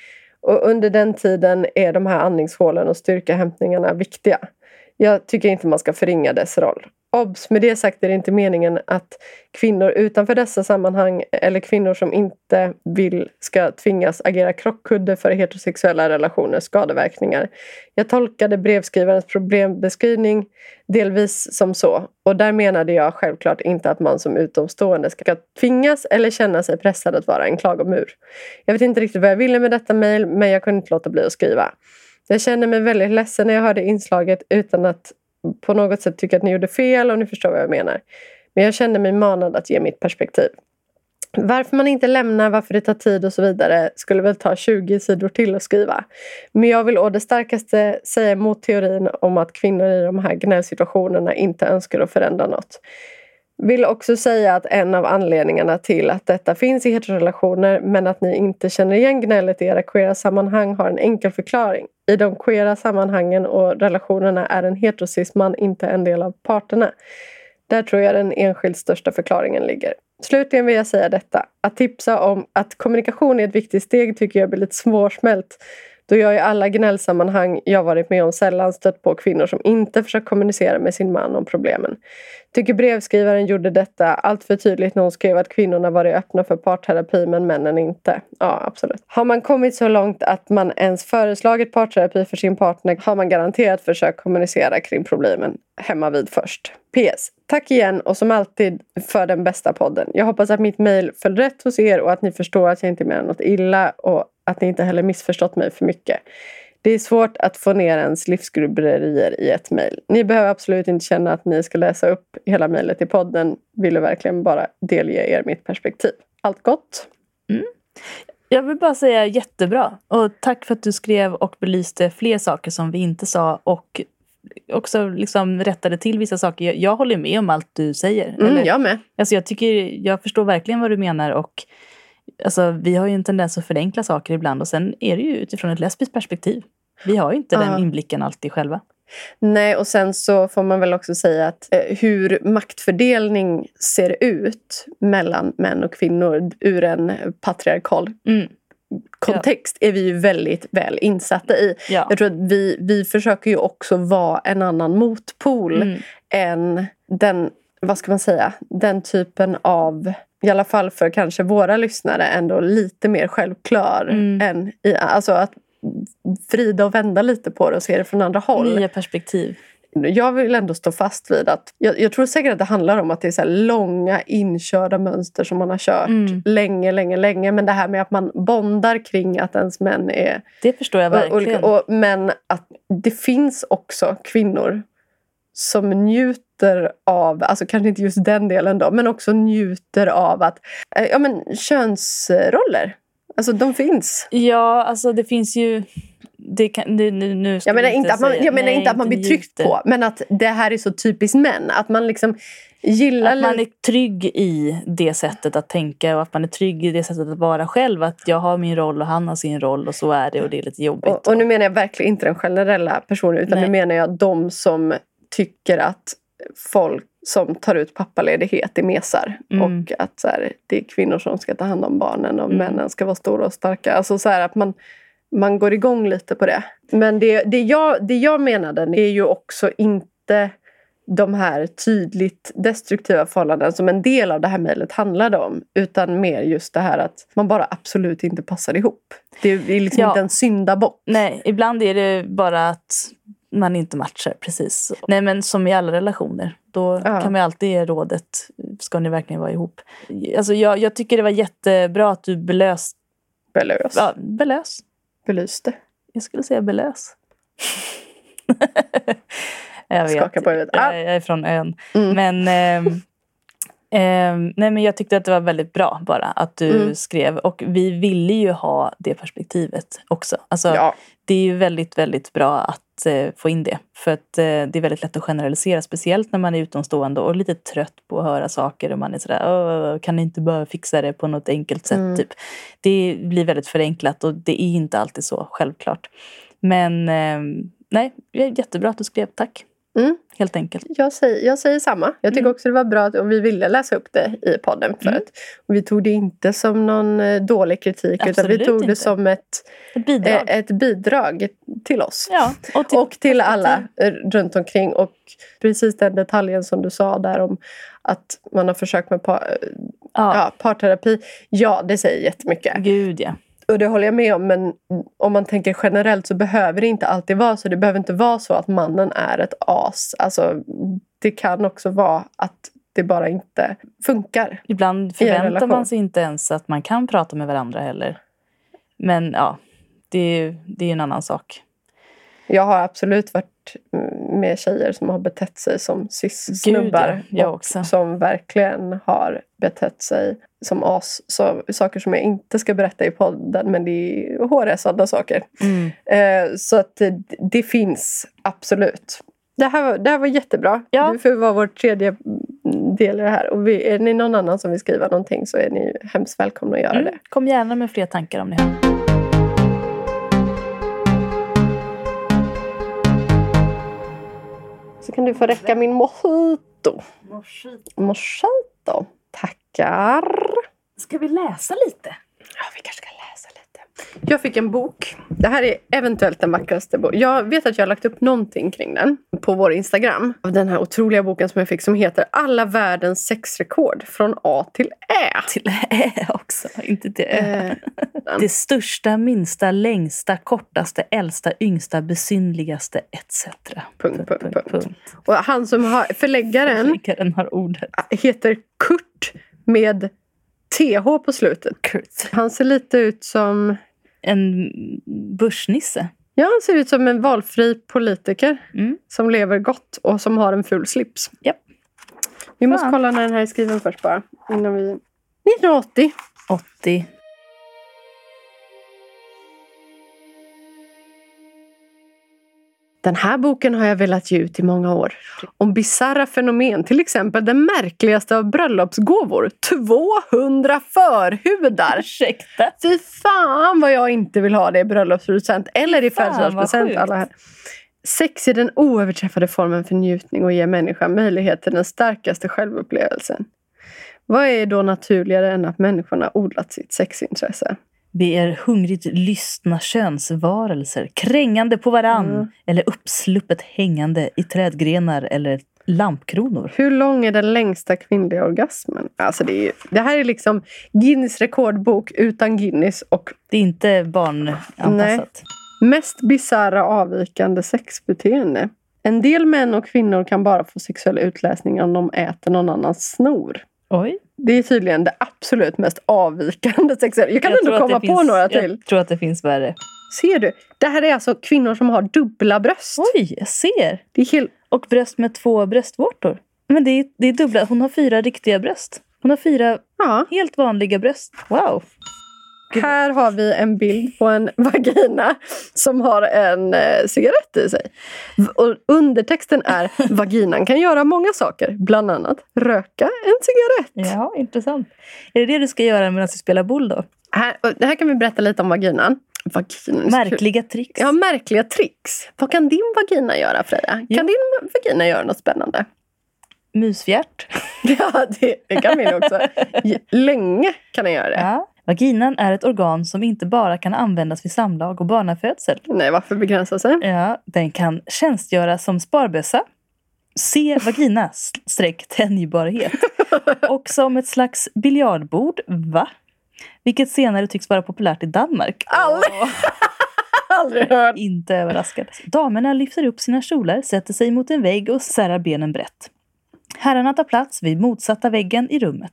Och under den tiden är de här andningshålen och styrkehämtningarna viktiga. Jag tycker inte man ska förringa dess roll. Obs! Med det sagt är det inte meningen att kvinnor utanför dessa sammanhang eller kvinnor som inte vill ska tvingas agera krockkudde för heterosexuella relationers skadeverkningar. Jag tolkade brevskrivarens problembeskrivning delvis som så och där menade jag självklart inte att man som utomstående ska tvingas eller känna sig pressad att vara en klagomur. Jag vet inte riktigt vad jag ville med detta mejl men jag kunde inte låta bli att skriva. Jag känner mig väldigt ledsen när jag hörde inslaget utan att på något sätt tycker att ni gjorde fel och ni förstår vad jag menar. Men jag kände mig manad att ge mitt perspektiv. Varför man inte lämnar, varför det tar tid och så vidare skulle väl ta 20 sidor till att skriva. Men jag vill å det starkaste säga emot teorin om att kvinnor i de här gnällsituationerna inte önskar att förändra något. Vill också säga att en av anledningarna till att detta finns i heterorelationer men att ni inte känner igen gnället i era queera sammanhang har en enkel förklaring. I de queera sammanhangen och relationerna är en heterosisman inte en del av parterna. Där tror jag den enskilt största förklaringen ligger. Slutligen vill jag säga detta. Att tipsa om att kommunikation är ett viktigt steg tycker jag blir lite svårsmält då jag i alla gnällsammanhang jag varit med om sällan stött på kvinnor som inte försökt kommunicera med sin man om problemen. Tycker brevskrivaren gjorde detta allt för tydligt när hon skrev att kvinnorna varit öppna för parterapi men männen inte. Ja, absolut. Har man kommit så långt att man ens föreslagit parterapi för sin partner har man garanterat försökt kommunicera kring problemen hemma vid först. PS. Tack igen och som alltid för den bästa podden. Jag hoppas att mitt mejl föll rätt hos er och att ni förstår att jag inte menar något illa och att ni inte heller missförstått mig för mycket. Det är svårt att få ner ens livsgrubblerier i ett mejl. Ni behöver absolut inte känna att ni ska läsa upp hela mejlet i podden. Ville verkligen bara delge er mitt perspektiv. Allt gott! Mm. Jag vill bara säga jättebra. Och tack för att du skrev och belyste fler saker som vi inte sa och också liksom rättade till vissa saker. Jag, jag håller med om allt du säger. Mm, eller, jag med. Alltså jag, tycker, jag förstår verkligen vad du menar och alltså, vi har ju en tendens att förenkla saker ibland och sen är det ju utifrån ett lesbiskt perspektiv. Vi har ju inte den inblicken alltid själva. Nej, och sen så får man väl också säga att eh, hur maktfördelning ser ut mellan män och kvinnor ur en patriarkal mm. kontext ja. är vi ju väldigt väl insatta i. Ja. Jag tror att vi, vi försöker ju också vara en annan motpol mm. än den, vad ska man säga, den typen av i alla fall för kanske våra lyssnare, ändå lite mer självklar. Mm. Än i, alltså att vrida och vända lite på det och se det från andra håll. Nya perspektiv. Jag vill ändå stå fast vid att jag, jag tror säkert att det handlar om att det är så långa inkörda mönster som man har kört mm. länge, länge, länge. Men det här med att man bondar kring att ens män är Det förstår jag verkligen. Olika, och, men att det finns också kvinnor som njuter av, alltså kanske inte just den delen då, men också njuter av att, eh, ja men könsroller. Alltså de finns. Ja, alltså det finns ju... Det kan, det, nu jag menar, inte, att man, jag menar nej, inte att man blir tryckt på, men att det här är så typiskt män. Att man liksom gillar... Att man är trygg i det sättet att tänka och att man är trygg i det sättet att vara själv. Att jag har min roll och han har sin roll och så är det och det är lite jobbigt. Och, och nu menar jag verkligen inte den generella personen utan nej. nu menar jag de som tycker att folk som tar ut pappaledighet är mesar. Mm. Och att så här, det är kvinnor som ska ta hand om barnen och mm. männen ska vara stora och starka. Alltså så här, att man, man går igång lite på det. Men det, det, jag, det jag menade är ju också inte de här tydligt destruktiva förhållanden som en del av det här mejlet handlade om. Utan mer just det här att man bara absolut inte passar ihop. Det är liksom ja. inte en syndabock. Nej, ibland är det bara att man inte matchar. Precis. Nej men som i alla relationer. Då Ja. kan man alltid ge rådet, ska ni verkligen vara ihop? Alltså jag, jag tycker det var jättebra att du belös. Belös. Ja, belös. Belyste. Jag skulle säga belös. jag vet. Skaka på huvudet. Ah. Jag, jag är från ön. Mm. Men, ehm, ehm, nej, men jag tyckte att det var väldigt bra bara att du Mm. skrev. Och vi ville ju ha det perspektivet också. Alltså, Ja. Det är ju väldigt, väldigt bra att eh, få in det. För att eh, det är väldigt lätt att generalisera. Speciellt när man är utomstående och lite trött på att höra saker. Och man är sådär, "Åh, kan ni inte bara fixa det på något enkelt sätt? Mm. Typ. Det blir väldigt förenklat och det är inte alltid så självklart. Men eh, nej, jättebra att du skrev. Tack. Mm. Helt enkelt. Jag säger, jag säger samma. Jag tycker Mm. också det var bra att och vi ville läsa upp det i podden. För Mm. att, och vi tog det inte som någon eh, dålig kritik utan vi Absolut tog det inte. som ett, Ett bidrag. eh, ett bidrag till oss. ja, och till, och till alla eh, runt omkring. Och precis den detaljen som du sa där om att man har försökt med par, ja, ja, parterapi. Ja, det säger jättemycket. gud ja. Och det håller jag med om. Men om man tänker generellt så behöver det inte alltid vara så. Det behöver inte vara så att mannen är ett as. Alltså, det kan också vara att det bara inte funkar. Ibland förväntar man sig inte ens att man kan prata med varandra heller. Men ja, det är det är en annan sak. Jag har absolut varit med tjejer som har betett sig som cis-snubbar. Som verkligen har betett sig som as. Så, saker som jag inte ska berätta i podden, men det är sådana saker. Mm. Eh, så att det, det finns absolut. Det här, det här var jättebra. Ja. Du får vara vår tredje del i det här. Och vi, är ni någon annan som vill skriva någonting så är ni hemskt välkomna att göra Mm. det. Kom gärna med fler tankar om ni har. Så kan du få räcka min mojito. Mojito. Tackar. Ska vi läsa lite? Ja, vi kanske ska läsa lite. Jag fick en bok. Det här är eventuellt den vackraste boken. Jag vet att jag har lagt upp någonting kring den på vår Instagram. Av den här otroliga boken som jag fick som heter Alla världens sexrekord från A till Ä. Till Ä också, inte till Ö. Eh, Det största, minsta, längsta, kortaste, äldsta, yngsta, besynligaste etc. Punkt, punkt, punkt. och han som har förläggaren Läggaren har ordet. heter Kurt med TH på slutet. Kurt. Han ser lite ut som En börsnisse. Ja, han ser ut som en valfri politiker Mm. som lever gott och som har en ful slips. Japp. Vi måste Fan. kolla när den här är skriven först bara. Innan vi... 1980. 80. Den här boken har jag velat ge ut i många år. Om bisarra fenomen, till exempel den märkligaste av bröllopsgåvor. 200 förhudar! Ursäkta? Fy fan vad jag inte vill ha det i bröllopspresent eller i födelsedagspresent. Sex är den oöverträffade formen för njutning och ger människan möjlighet till den starkaste självupplevelsen. Vad är då naturligare än att människorna odlat sitt sexintresse? Vi är hungrigt lystna könsvarelser, krängande på varann Mm. eller uppsluppet hängande i trädgrenar eller lampkronor. Hur lång är den längsta kvinnliga orgasmen? Alltså det, är, det här är liksom Guinness rekordbok utan Guinness och Det är inte barnanpassat. mest bisarra avvikande sexbeteende. En del män och kvinnor kan bara få sexuell utläsning om de äter någon annans snor. Oj. Det är tydligen det absolut mest avvikande sexuella. Jag kan Jag ändå komma på finns- några till. Jag tror att det finns värre. Ser du? Det här är alltså kvinnor som har dubbla bröst. Oj, jag ser! Det är helt... Och bröst med två bröstvårtor. Men det är, det är dubbla. Hon har fyra riktiga bröst. Hon har fyra Ja. helt vanliga bröst. Wow! Här har vi en bild på en vagina som har en eh, cigarett i sig. Och undertexten är Vaginan kan göra många saker, bland annat röka en cigarett. Ja, intressant. Är det det du ska göra medan du spelar boll då? Här, här kan vi berätta lite om vaginan. Vaginan. Märkliga tricks. Ja, märkliga tricks. Vad kan din vagina göra, Freja? Ja. Kan din vagina göra något spännande? Musfjärt. Ja, det, det kan min också. Länge kan den göra det. Ja. Vaginan är ett organ som inte bara kan användas vid samlag och barnafödsel. Nej, varför begränsa sig? Ja, den kan tjänstgöra som sparbössa. Se vagina streck tänjbarhet. Och som ett slags biljardbord. Va? Vilket senare tycks vara populärt i Danmark. Aldrig, aldrig hört. Inte överraskad. Damerna lyfter upp sina kjolar, sätter sig mot en vägg och särar benen brett. Herrarna tar plats vid motsatta väggen i rummet.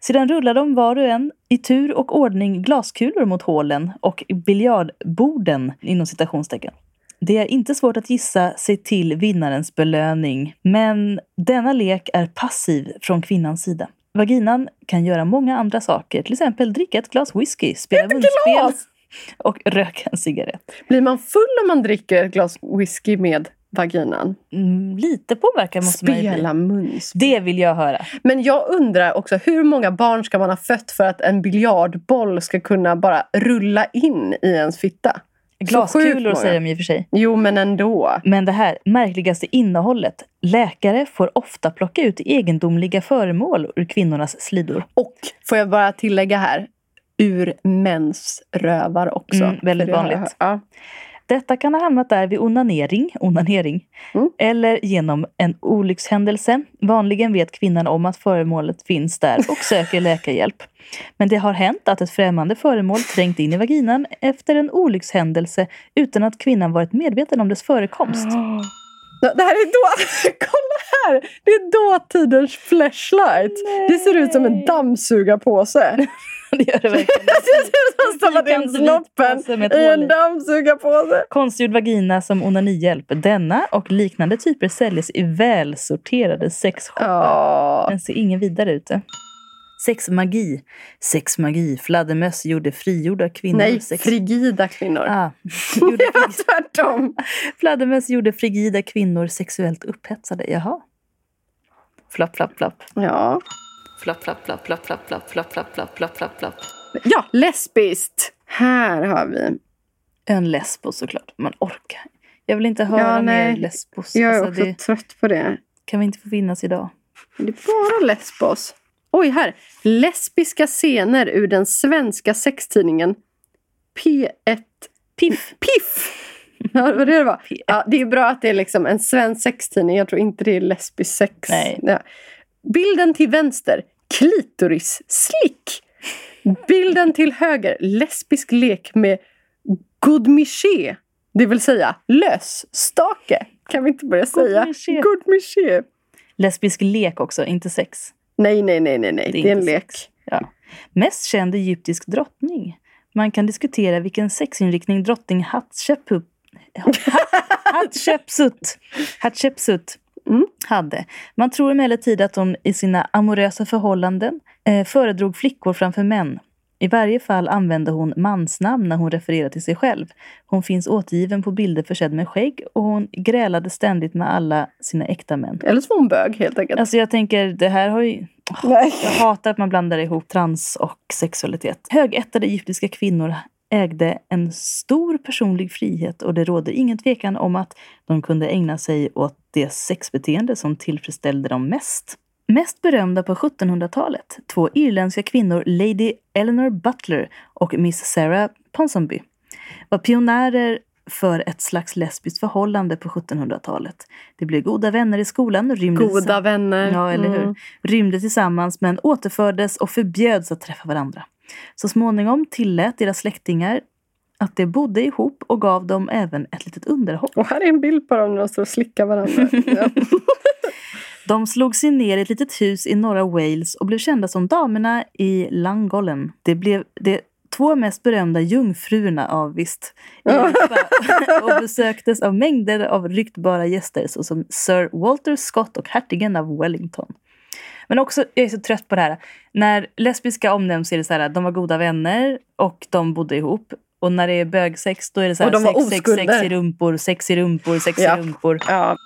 Sedan rullar de var och en i tur och ordning glaskulor mot hålen och biljardborden inom citationstecken. Det är inte svårt att gissa sig till vinnarens belöning, men denna lek är passiv från kvinnans sida. Vaginan kan göra många andra saker, till exempel dricka ett glas whisky, spela munspel glas! och röka en cigarett. Blir man full om man dricker ett glas whisky med vaginan? Mm, lite påverkan måste man ju. Spela munspel. Det vill jag höra. Men jag undrar också, hur många barn ska man ha fött för att en biljardboll ska kunna bara rulla in i ens fitta? Glaskulor säger de i och för sig. Jo, men ändå. Men det här märkligaste innehållet. Läkare får ofta plocka ut egendomliga föremål ur kvinnornas slidor. Och, får jag bara tillägga här, ur mäns rövar också. Mm, väldigt har vanligt. Ja. Detta kan ha hamnat där vid onanering, onanering Mm. eller genom en olyckshändelse. Vanligen vet kvinnan om att föremålet finns där och söker läkarhjälp. Men det har hänt att ett främmande föremål trängt in i vaginan efter en olyckshändelse utan att kvinnan varit medveten om dess förekomst. Ja, Det här är då... Kolla här! Det är dåtidens flashlight. Det ser ut som en dammsugarpåse. Det gör det verkligen. Det ser ut som att in snoppen i en dammsugarpåse. Konstgjord vagina som onanihjälp. Denna och liknande typer säljs i välsorterade sexshoppar. Ja. Den ser ingen vidare ut. Sexmagi. Sexmagi. Fladdermöss gjorde frigjorda kvinnor. Nej, sex... frigida kvinnor. Ah. gjorde Det var tvärtom. Fladdermöss gjorde frigida kvinnor sexuellt upphetsade. Jaha. Flapp, flapp, flapp. Ja. Flapp, flapp, flapp, flapp, flapp, flapp, flapp, flapp, flapp, flapp, flapp, ja, lesbiskt. Här har vi. En lesbos såklart. Man orkar. Jag vill inte höra Ja, mer lesbos. Jag är Alltså, också det trött på det. kan vi inte få finnas idag. Det är bara lesbos. Oj, här. Lesbiska scener ur den svenska sextidningen P1 Piff! Piff. Ja, det var det var. P1. Ja, det är bra att det är liksom en svensk sextidning. Jag tror inte det är lesbisk sex. Nej. Ja. Bilden till vänster. Klitoris slick. Bilden till höger. Lesbisk lek med godmiché. Det vill säga lösstake. Kan vi inte börja säga? Godmiché. Lesbisk lek också, inte sex. Nej, nej, nej, nej, nej. Det är Det är en lek. Ja. Mest känd egyptisk drottning. Man kan diskutera vilken sexinriktning drottning Hatshepsut Hatshepsut, Hatshepsut Mm. hade. Man tror emellertid att hon i sina amorösa förhållanden eh, föredrog flickor framför män. I varje fall använde hon mansnamn när hon refererade till sig själv. Hon finns återgiven på bilder försedd med skägg och hon grälade ständigt med alla sina äkta män. Eller så var hon bög helt enkelt. Alltså jag tänker, det här har ju... Nej. Jag hatar att man blandar ihop trans och sexualitet. Högättade egyptiska kvinnor ägde en stor personlig frihet och det råder ingen tvekan om att de kunde ägna sig åt det sexbeteende som tillfredsställde dem mest. Mest berömda på 1700-talet, två irländska kvinnor, Lady Eleanor Butler och Miss Sarah Ponsonby, var pionjärer för ett slags lesbiskt förhållande på 1700-talet. De blev goda vänner i skolan, rymde Goda vänner. Ja, eller hur? Mm. Rymde tillsammans men återfördes och förbjöds att träffa varandra. Så småningom tillät deras släktingar att de bodde ihop och gav dem även ett litet underhåll. Och här är en bild på dem när de står och slickar varandra. De slog sig ner i ett litet hus i norra Wales och blev kända som damerna i Llangollen. Det blev de två mest berömda jungfrurna av visst Europa och besöktes av mängder av ryktbara gäster såsom Sir Walter Scott och hertigen av Wellington. Men också, jag är så trött på det här. När lesbiska omnämns är det så här, de var goda vänner och de bodde ihop. Och när det är bögsex då är det så här, de sex, sex, sex i rumpor, sex i rumpor, sex Ja. i rumpor. Ja.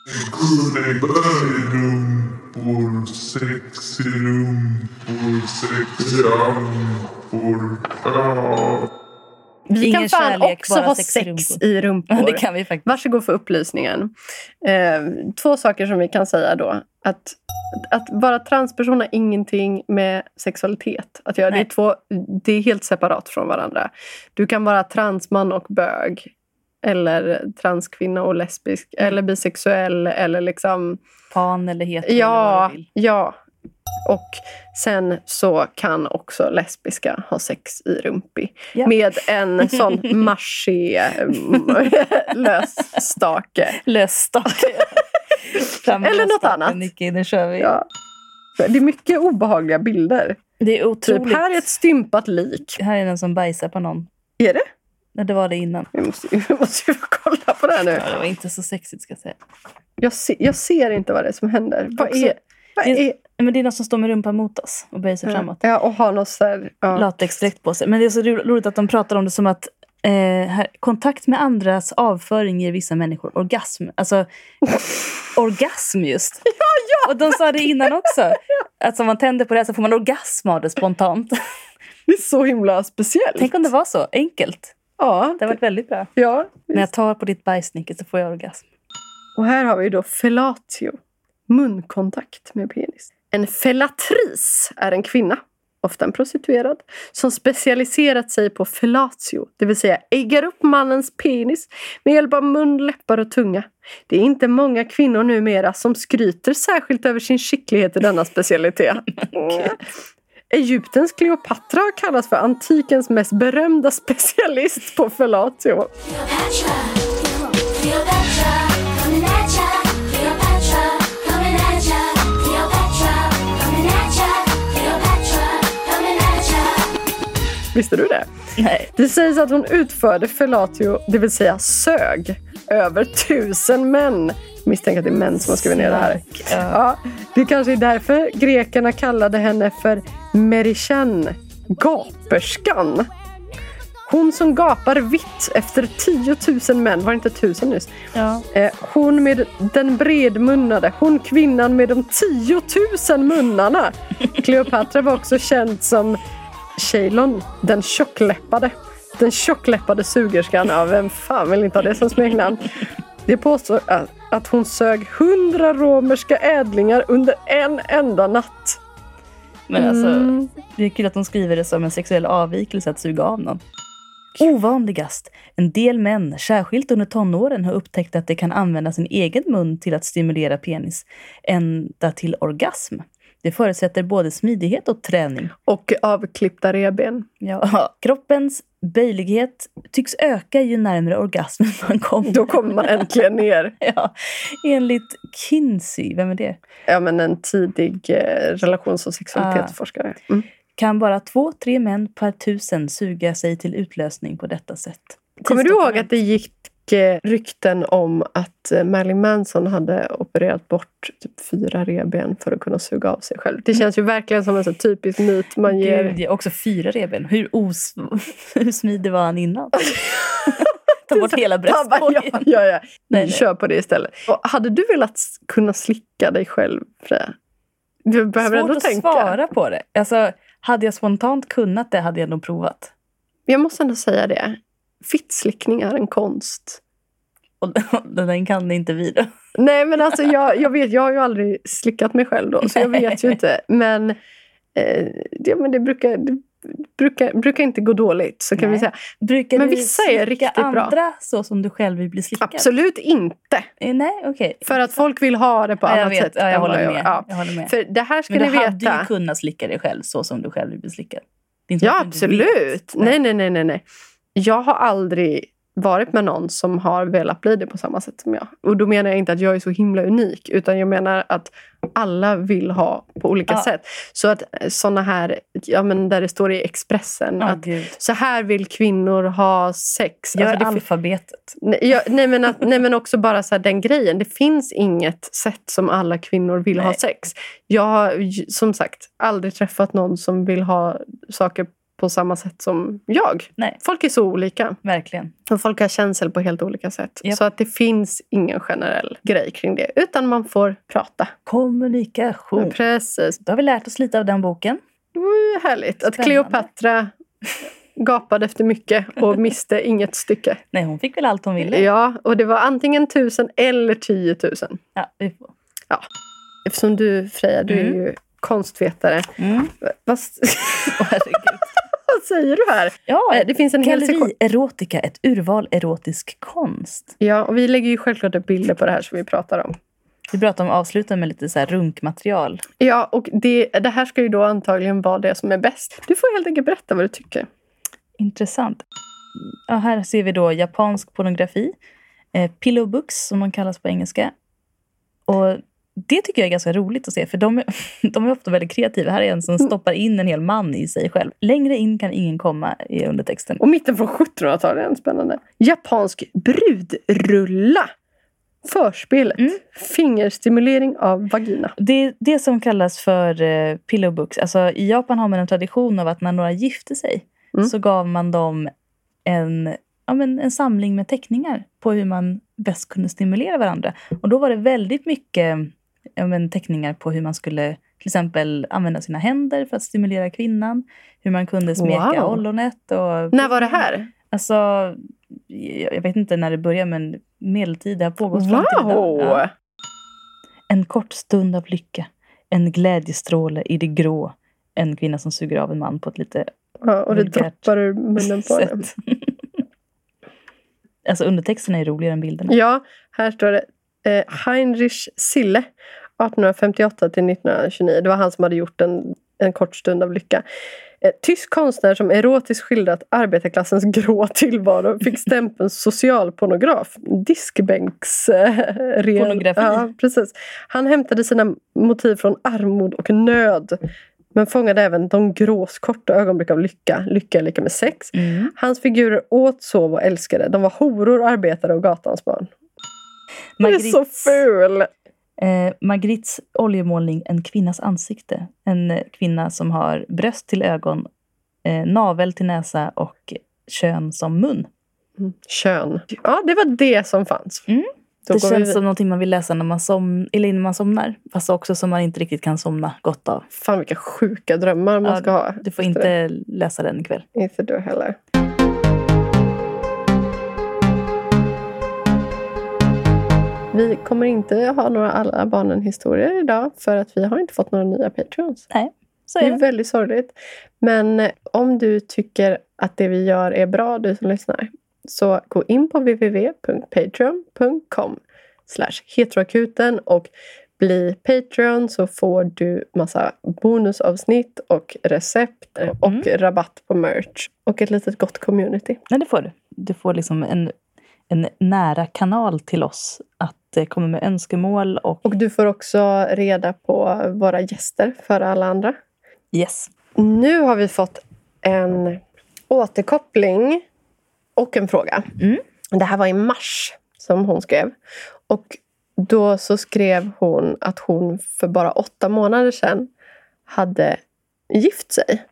Rumpor, sex i rumpor, sex i rumpor. Ja. Vi Ingen kan fan kärlek, också ha sex i sex i rumpor. Det kan vi faktiskt. Varsågod för upplysningen. Eh, två saker som vi kan säga då. Att, att vara transperson har ingenting med sexualitet att göra. Det är, två, det är helt separat från varandra. Du kan vara transman och bög. Eller transkvinna och lesbisk. Eller bisexuell. Eller liksom... Pan eller hetero eller vad Ja, du vill. ja. Och sen så kan också lesbiska ha sex i rumpi. Ja. Med en sån maché mm, lösstake. Lösstake. Eller lösstaken, annat. Nicky, nu kör vi. Ja. Det är mycket obehagliga bilder. Det är Typ otroligt. här är ett stympat lik. Här är någon som bajsar på någon. Är det? Nej, det var det innan. Vi måste, vi måste ju kolla på det här nu. Ja, det var inte så sexigt ska jag säga. Jag, se, jag ser inte vad det är som händer. Vad är... Vad är Men det är någon som står med rumpan mot oss och böjer sig framåt. ja, och har något så här... Ja. Latexdräkt på sig. Men det är så ro- roligt att de pratar om det som att eh, här, kontakt med andras avföring ger vissa människor orgasm. Alltså orgasm just. Ja, ja. Och de sa det innan också. Att om man tänder på det så får man orgasm av det spontant. Det är så himla speciellt. Tänk om det var så enkelt. Ja, Det har varit väldigt bra. ja. När jag tar på ditt bajs Nicky, så får jag orgasm. Och här har vi då fellatio. Munkontakt med penis. En fellatris är en kvinna, ofta en prostituerad, som specialiserat sig på fellatio, det vill säga äggar upp mannens penis med hjälp av mun, läppar och tunga. Det är inte många kvinnor numera som skryter särskilt över sin skicklighet i denna specialitet. Mm. Egyptens Kleopatra har kallats för antikens mest berömda specialist på fellatio. Cleopatra, Cleopatra, Visste du det? Nej. Det sägs att hon utförde fellatio, det vill säga sög, över tusen män. Misstänker att det är män som har skrivit ner det här. Ja. Det kanske är därför grekerna kallade henne för Merishen, gaperskan. Hon som gapar vitt efter 10 000 män, var det inte tusen nyss? Ja. Eh, hon med den bredmunnade, hon kvinnan med de 10 000 munnarna. Kleopatra var också känd som Ceylon, den tjockläppade. Den tjockläppade sugerskan. Ja, vem fan vill inte ha det som smeknamn? Det påstår att- att hon sög hundra romerska ädlingar under en enda natt. Men alltså, Mm. det är kul att de skriver det som en sexuell avvikelse att suga av någon. Ovanligast. En del män, särskilt under tonåren, har upptäckt att de kan använda sin egen mun till att stimulera penis, ända till orgasm. Det förutsätter både smidighet och träning. Och avklippta revben. Ja, kroppens böjlighet tycks öka ju närmare orgasmen man kommer. Då kommer man äntligen ner. Ja, enligt Kinsey, vem är det? Ja, men en tidig eh, relations och sexualitetsforskare. Mm. Kan bara två, tre män per tusen suga sig till utlösning på detta sätt. Kommer du ihåg att det gick rykten om att eh, Marilyn Manson hade opererat bort typ fyra revben för att kunna suga av sig själv? Det känns ju verkligen som en så typisk myt man ger. Gud, också fyra revben. Hur, os hur smidig var han innan? Ta bort hela bröstkorgen. ja, ja, ja. Nej, nej. Kör på det istället. Och hade du velat kunna slicka dig själv, Freja? Du behöver Svårt ändå att tänka. svara på det. Alltså, hade jag spontant kunnat det hade jag nog provat. Jag måste ändå säga det. Fittslickning är en konst. Och den kan inte vi då. Nej, men alltså jag, jag vet, jag har ju aldrig slickat mig själv då, så jag vet ju inte. Men, eh, det, men det brukar, det brukar, brukar inte gå dåligt, så kan Nej. vi säga. Brukar Men vissa är riktigt bra. andra så som du själv vill bli slickad? Absolut inte. Eh, Nej, okej. För att folk vill ha det på ja, annat vet. sätt. Ja, jag håller med. Ja. Jag håller med. För det här ska Men ni du hade veta. ju kunnat slicka dig själv så som du själv vill bli slickad. Ja, absolut. Nej, nej, nej, nej, nej. Jag har aldrig varit med någon som har velat bli det på samma sätt som jag. Och då menar jag inte att jag är så himla unik, utan jag menar att alla vill ha på olika Ja. sätt. Så att såna här, ja men där det står i Expressen Ja, att gud. så här vill kvinnor ha sex. Gör Alltså, alfabetet. Nej, jag, nej, men att, nej men också bara så här, den grejen. Det finns inget sätt som alla kvinnor vill ha Nej. sex. Jag har som sagt aldrig träffat någon som vill ha saker på samma sätt som jag. Nej. Folk är så olika. Verkligen. Och folk har känsel på helt olika sätt. Japp. Så att det finns ingen generell grej kring det. Utan man får prata. Kommunikation. Precis. Då har vi lärt oss lite av den boken. Ju härligt. Att Spännande. Kleopatra gapade efter mycket och miste inget stycke. Nej, hon fick väl allt hon ville. Ja, och det var antingen tusen eller tiotusen. Ja, vi får. Eftersom du, Freja, du är Mm. ju konstvetare. Mm. Vad, Åh, herregud. Vad säger du här? Ja, Eh, Det finns en. Galleri Erotica, ett urval erotisk konst. Ja, och vi lägger ju självklart upp bilder på det här som vi pratar om. Vi pratar om avsluta med lite så här runkmaterial. Ja, och det, det här ska ju då antagligen vara det som är bäst. Du får helt enkelt berätta vad du tycker. Intressant. Ja, här ser vi då japansk pornografi. Eh, pillow books, som man kallas på engelska. Och det tycker jag är ganska roligt att se, för de är, de är ofta väldigt kreativa. Här är en som stoppar in en hel man i sig själv. Längre in kan ingen komma i undertexten. Och mitten från 1700-talet är spännande. Japansk brudrulla. Förspelet. Mm. Fingerstimulering av vagina. Det är det som kallas för eh, pillow books. Alltså, I Japan har man en tradition av att när några gifte sig Mm. så gav man dem en, ja, men en samling med teckningar på hur man bäst kunde stimulera varandra. Och då var det väldigt mycket ja, men, teckningar på hur man skulle till exempel använda sina händer för att stimulera kvinnan. Hur man kunde smeka Wow. ollonet. Och, När var det här? Alltså, jag jag vet inte när det började men medeltid. Det har pågått fram till idag. Wow! Ja. En kort stund av lycka. En glädjestråle i det grå. En kvinna som suger av en man på ett lite Ja, och det droppar ur munnen på sätt. alltså undertexterna är roligare än bilderna. Ja, här står det eh, Heinrich Sille 1858 till 1929. Det var han som hade gjort en, en kort stund av lycka. Eh, tysk konstnär som erotiskt skildrat arbetarklassens grå tillvaro fick stämpeln socialpornograf. Diskbänks... Eh, Pornografi. Ja, precis. Han hämtade sina motiv från armod och nöd. Men fångade även de grås korta ögonblick av lycka. Lycka är lika med sex. Mm. Hans figurer åt, sov och älskade. De var horor, arbetare och gatans barn. Det är så ful! Eh, Magrittes oljemålning En kvinnas ansikte. En eh, kvinna som har bröst till ögon, eh, navel till näsa och kön som mun. Kön. Ja, det var det som fanns. Mm. Det vi känns vid- som någonting man vill läsa när man, som, eller innan man somnar. Fast också som man inte riktigt kan somna gott av. Fan vilka sjuka drömmar man Ja, ska ha. Du får efter det. inte läsa den ikväll. Inte du heller. Vi kommer inte ha några alla barnen-historier idag för att vi har inte fått några nya Patreons. Så Det är är det. väldigt sorgligt. Men eh, om du tycker att det vi gör är bra, du som lyssnar, så gå in på www.patreon.com heteroakuten och bli Patreon så får du massa bonusavsnitt och recept eh, och Mm. rabatt på merch och ett litet gott community. Nej, det får du. Du får liksom en, en nära kanal till oss att eh, komma med önskemål och Och du får också reda på våra gäster för alla andra. yes. Nu har vi fått en återkoppling och en fråga. Mm. Det här var i mars som hon skrev. Och då så skrev hon att hon för bara åtta månader sedan hade gift sig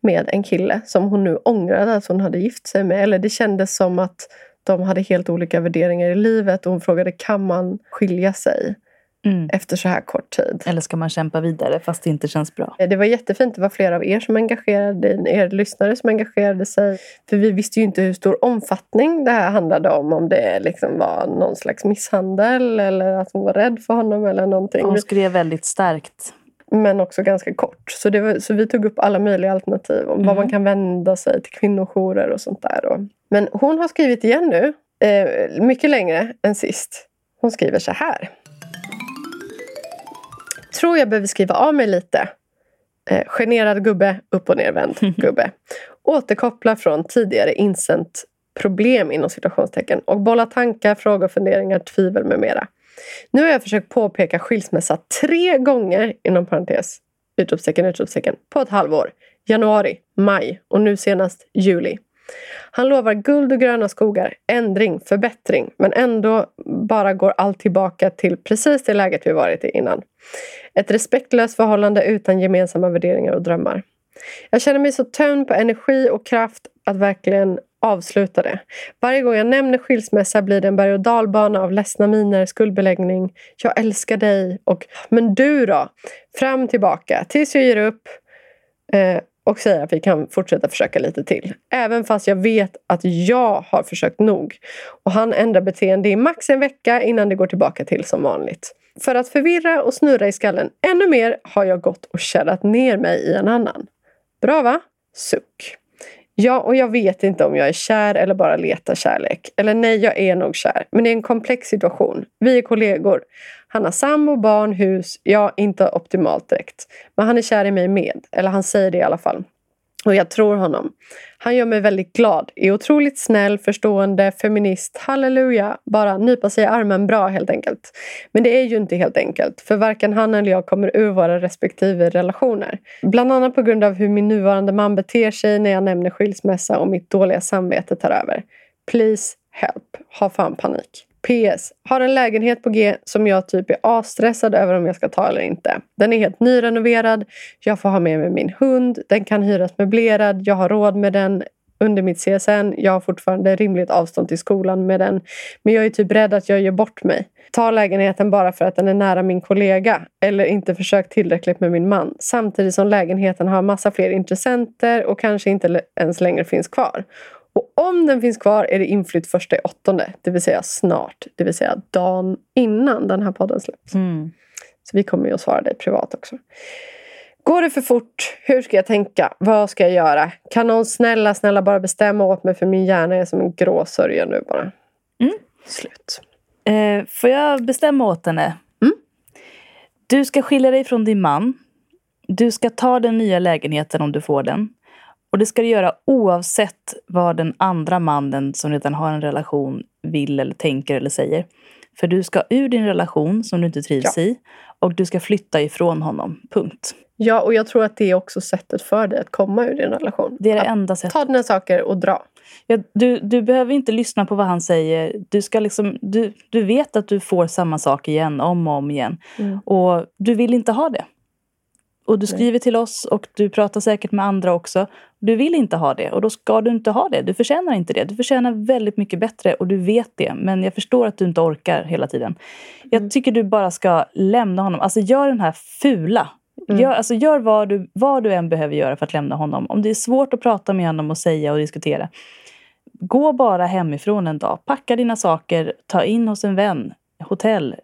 med en kille som hon nu ångrade att hon hade gift sig med. Eller det kändes som att de hade helt olika värderingar i livet och hon frågade kan man skilja sig Mm. efter så här kort tid. Eller ska man kämpa vidare fast det inte känns bra? Det var jättefint. Det var flera av er som engagerade er lyssnare som engagerade sig. För vi visste ju inte hur stor omfattning det här handlade om. Om det liksom var någon slags misshandel eller att hon var rädd för honom eller någonting. Hon skrev väldigt starkt. Men också ganska kort. Så, var, så vi tog upp alla möjliga alternativ om vad Mm. man kan vända sig till kvinnojourer och sånt där. Och, men hon har skrivit igen nu. Eh, mycket längre än sist. Hon skriver så här. Tror jag behöver skriva av mig lite. Eh, generad gubbe, upp och nervänd gubbe. Återkoppla från tidigare insänt problem inom situationstecken och bolla tankar, frågor, funderingar, tvivel med mera. Nu har jag försökt påpeka skilsmässa tre gånger inom parentes utropstecken, utropstecken på ett halvår. Januari, maj och nu senast juli. Han lovar guld och gröna skogar, ändring, förbättring men ändå bara går allt tillbaka till precis det läget vi varit i innan. Ett respektlöst förhållande utan gemensamma värderingar och drömmar. Jag känner mig så tömd på energi och kraft att verkligen avsluta det. Varje gång jag nämner skilsmässa blir det en berg och dalbana av ledsna miner, skuldbeläggning. Jag älskar dig och men du då? Fram tillbaka tills jag ger upp eh, och säger att vi kan fortsätta försöka lite till. Även fast jag vet att jag har försökt nog. Och han ändrar beteende i max en vecka innan det går tillbaka till som vanligt. För att förvirra och snurra i skallen ännu mer har jag gått och kärrat ner mig i en annan. Bra va? Suck. Ja, och jag vet inte om jag är kär eller bara letar kärlek. Eller nej, jag är nog kär. Men det är en komplex situation. Vi är kollegor. Han har sambo, barn, hus. Ja, inte optimalt direkt. Men han är kär i mig med. Eller han säger det i alla fall. Och jag tror honom. Han gör mig väldigt glad. Är otroligt snäll, förstående, feminist. Halleluja! Bara nypa sig i armen bra helt enkelt. Men det är ju inte helt enkelt. För varken han eller jag kommer ur våra respektive relationer. Bland annat på grund av hur min nuvarande man beter sig när jag nämner skilsmässa och mitt dåliga samvete tar över. Please help. Ha fan panik. PS. Har en lägenhet på G som jag typ är asstressad över om jag ska ta eller inte. Den är helt nyrenoverad. Jag får ha med mig min hund. Den kan hyras möblerad. Jag har råd med den under mitt CSN. Jag har fortfarande rimligt avstånd till skolan med den. Men jag är typ rädd att jag gör bort mig. Ta lägenheten bara för att den är nära min kollega. Eller inte försökt tillräckligt med min man. Samtidigt som lägenheten har massa fler intressenter och kanske inte ens längre finns kvar. Och om den finns kvar är det inflytt första i åttonde, det vill säga snart. Det vill säga dagen innan den här podden släpps. Mm. Så vi kommer ju att svara dig privat också. Går det för fort? Hur ska jag tänka? Vad ska jag göra? Kan någon snälla, snälla bara bestämma åt mig för min hjärna är som en grå sörja nu bara. Mm. Slut. Eh, får jag bestämma åt henne? Mm. Du ska skilja dig från din man. Du ska ta den nya lägenheten om du får den. Och det ska du göra oavsett vad den andra mannen som redan har en relation vill eller tänker eller säger. För du ska ur din relation som du inte trivs i och du ska flytta ifrån honom. Punkt. Ja, och jag tror att det är också sättet för dig att komma ur din relation. Det är det att enda sättet. ta dina saker och dra. Ja, du, du behöver inte lyssna på vad han säger. Du, ska liksom, du, du vet att du får samma sak igen, om och om igen. Mm. Och du vill inte ha det. Och du skriver till oss och du pratar säkert med andra också. Du vill inte ha det och då ska du inte ha det. Du förtjänar inte det. Du förtjänar väldigt mycket bättre och du vet det. Men jag förstår att du inte orkar hela tiden. Jag tycker du bara ska lämna honom. Alltså gör den här fula. Gör, alltså gör vad, du, vad du än behöver göra för att lämna honom. Om det är svårt att prata med honom och säga och diskutera. Gå bara hemifrån en dag. Packa dina saker. Ta in hos en vän. Hotell.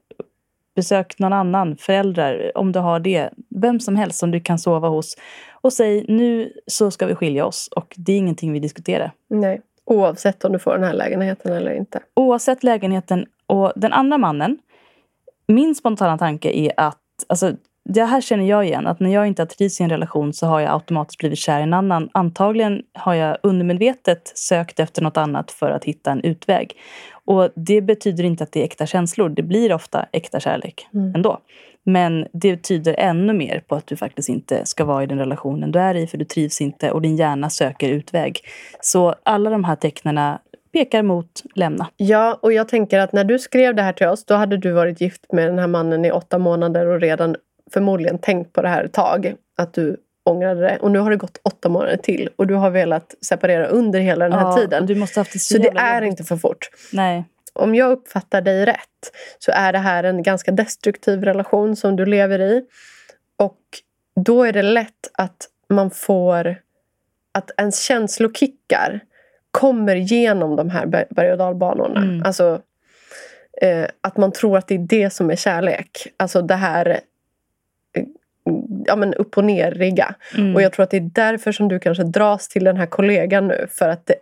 Besök någon annan, föräldrar, om du har det. Vem som helst som du kan sova hos. Och säg nu så ska vi skilja oss och det är ingenting vi diskuterar. Nej. Oavsett om du får den här lägenheten eller inte. Oavsett lägenheten och den andra mannen. Min spontana tanke är att, alltså det här känner jag igen, att när jag inte har trivts i en relation så har jag automatiskt blivit kär i en annan. Antagligen har jag undermedvetet sökt efter något annat för att hitta en utväg. Och det betyder inte att det är äkta känslor. Det blir ofta äkta kärlek ändå. Men det tyder ännu mer på att du faktiskt inte ska vara i den relationen du är i för du trivs inte och din hjärna söker utväg. Så alla de här tecknena pekar mot lämna. Ja, och jag tänker att när du skrev det här till oss då hade du varit gift med den här mannen i åtta månader och redan förmodligen tänkt på det här ett tag. Att du ångrade det. Och nu har det gått åtta månader till och du har velat separera under hela den här Ja, tiden. Du måste ha haft det så, Så det är inte för fort. Nej. Om jag uppfattar dig rätt så är det här en ganska destruktiv relation som du lever i. Och då är det lätt att man får... Att ens känslokickar kommer genom de här ber- berg och dalbanorna. Mm. Alltså, eh, att man tror att det är det som är kärlek. Alltså det här ja, men upp och ner-rigga. Mm. Och jag tror att det är därför som du kanske dras till den här kollegan nu. För att det,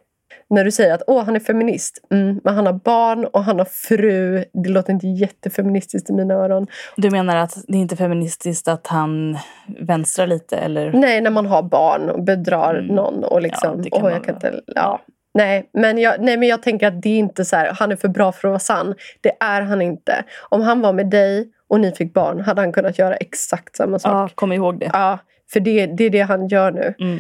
när du säger att Åh, han är feminist, mm, men han har barn och han har fru. Det låter inte jättefeministiskt i mina öron. Du menar att det är inte feministiskt att han vänstrar lite? Eller? Nej, när man har barn och bedrar Mm. någon. Och liksom, Ja, åh, jag kan inte, ja. Nej men, jag, nej, men jag tänker att det är inte så här, han är för bra för att vara sann. Det är han inte. Om han var med dig och ni fick barn hade han kunnat göra exakt samma Ja, sak. kom ihåg det. Ja, för det, det är det han gör nu. Mm.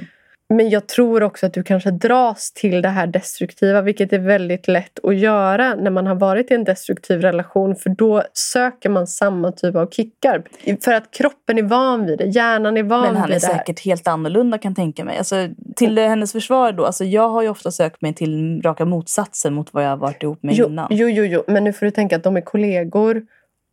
Men jag tror också att du kanske dras till det här destruktiva, vilket är väldigt lätt att göra när man har varit i en destruktiv relation. För då söker man samma typ av kickar. För att kroppen är van vid det, hjärnan är van Men han vid är säkert helt annorlunda kan jag tänka mig. Alltså, till hennes försvar då. Alltså, jag har ju ofta sökt mig till raka motsatsen mot vad jag har varit ihop med Jo, innan. jo, jo, jo, men nu får du tänka att de är kollegor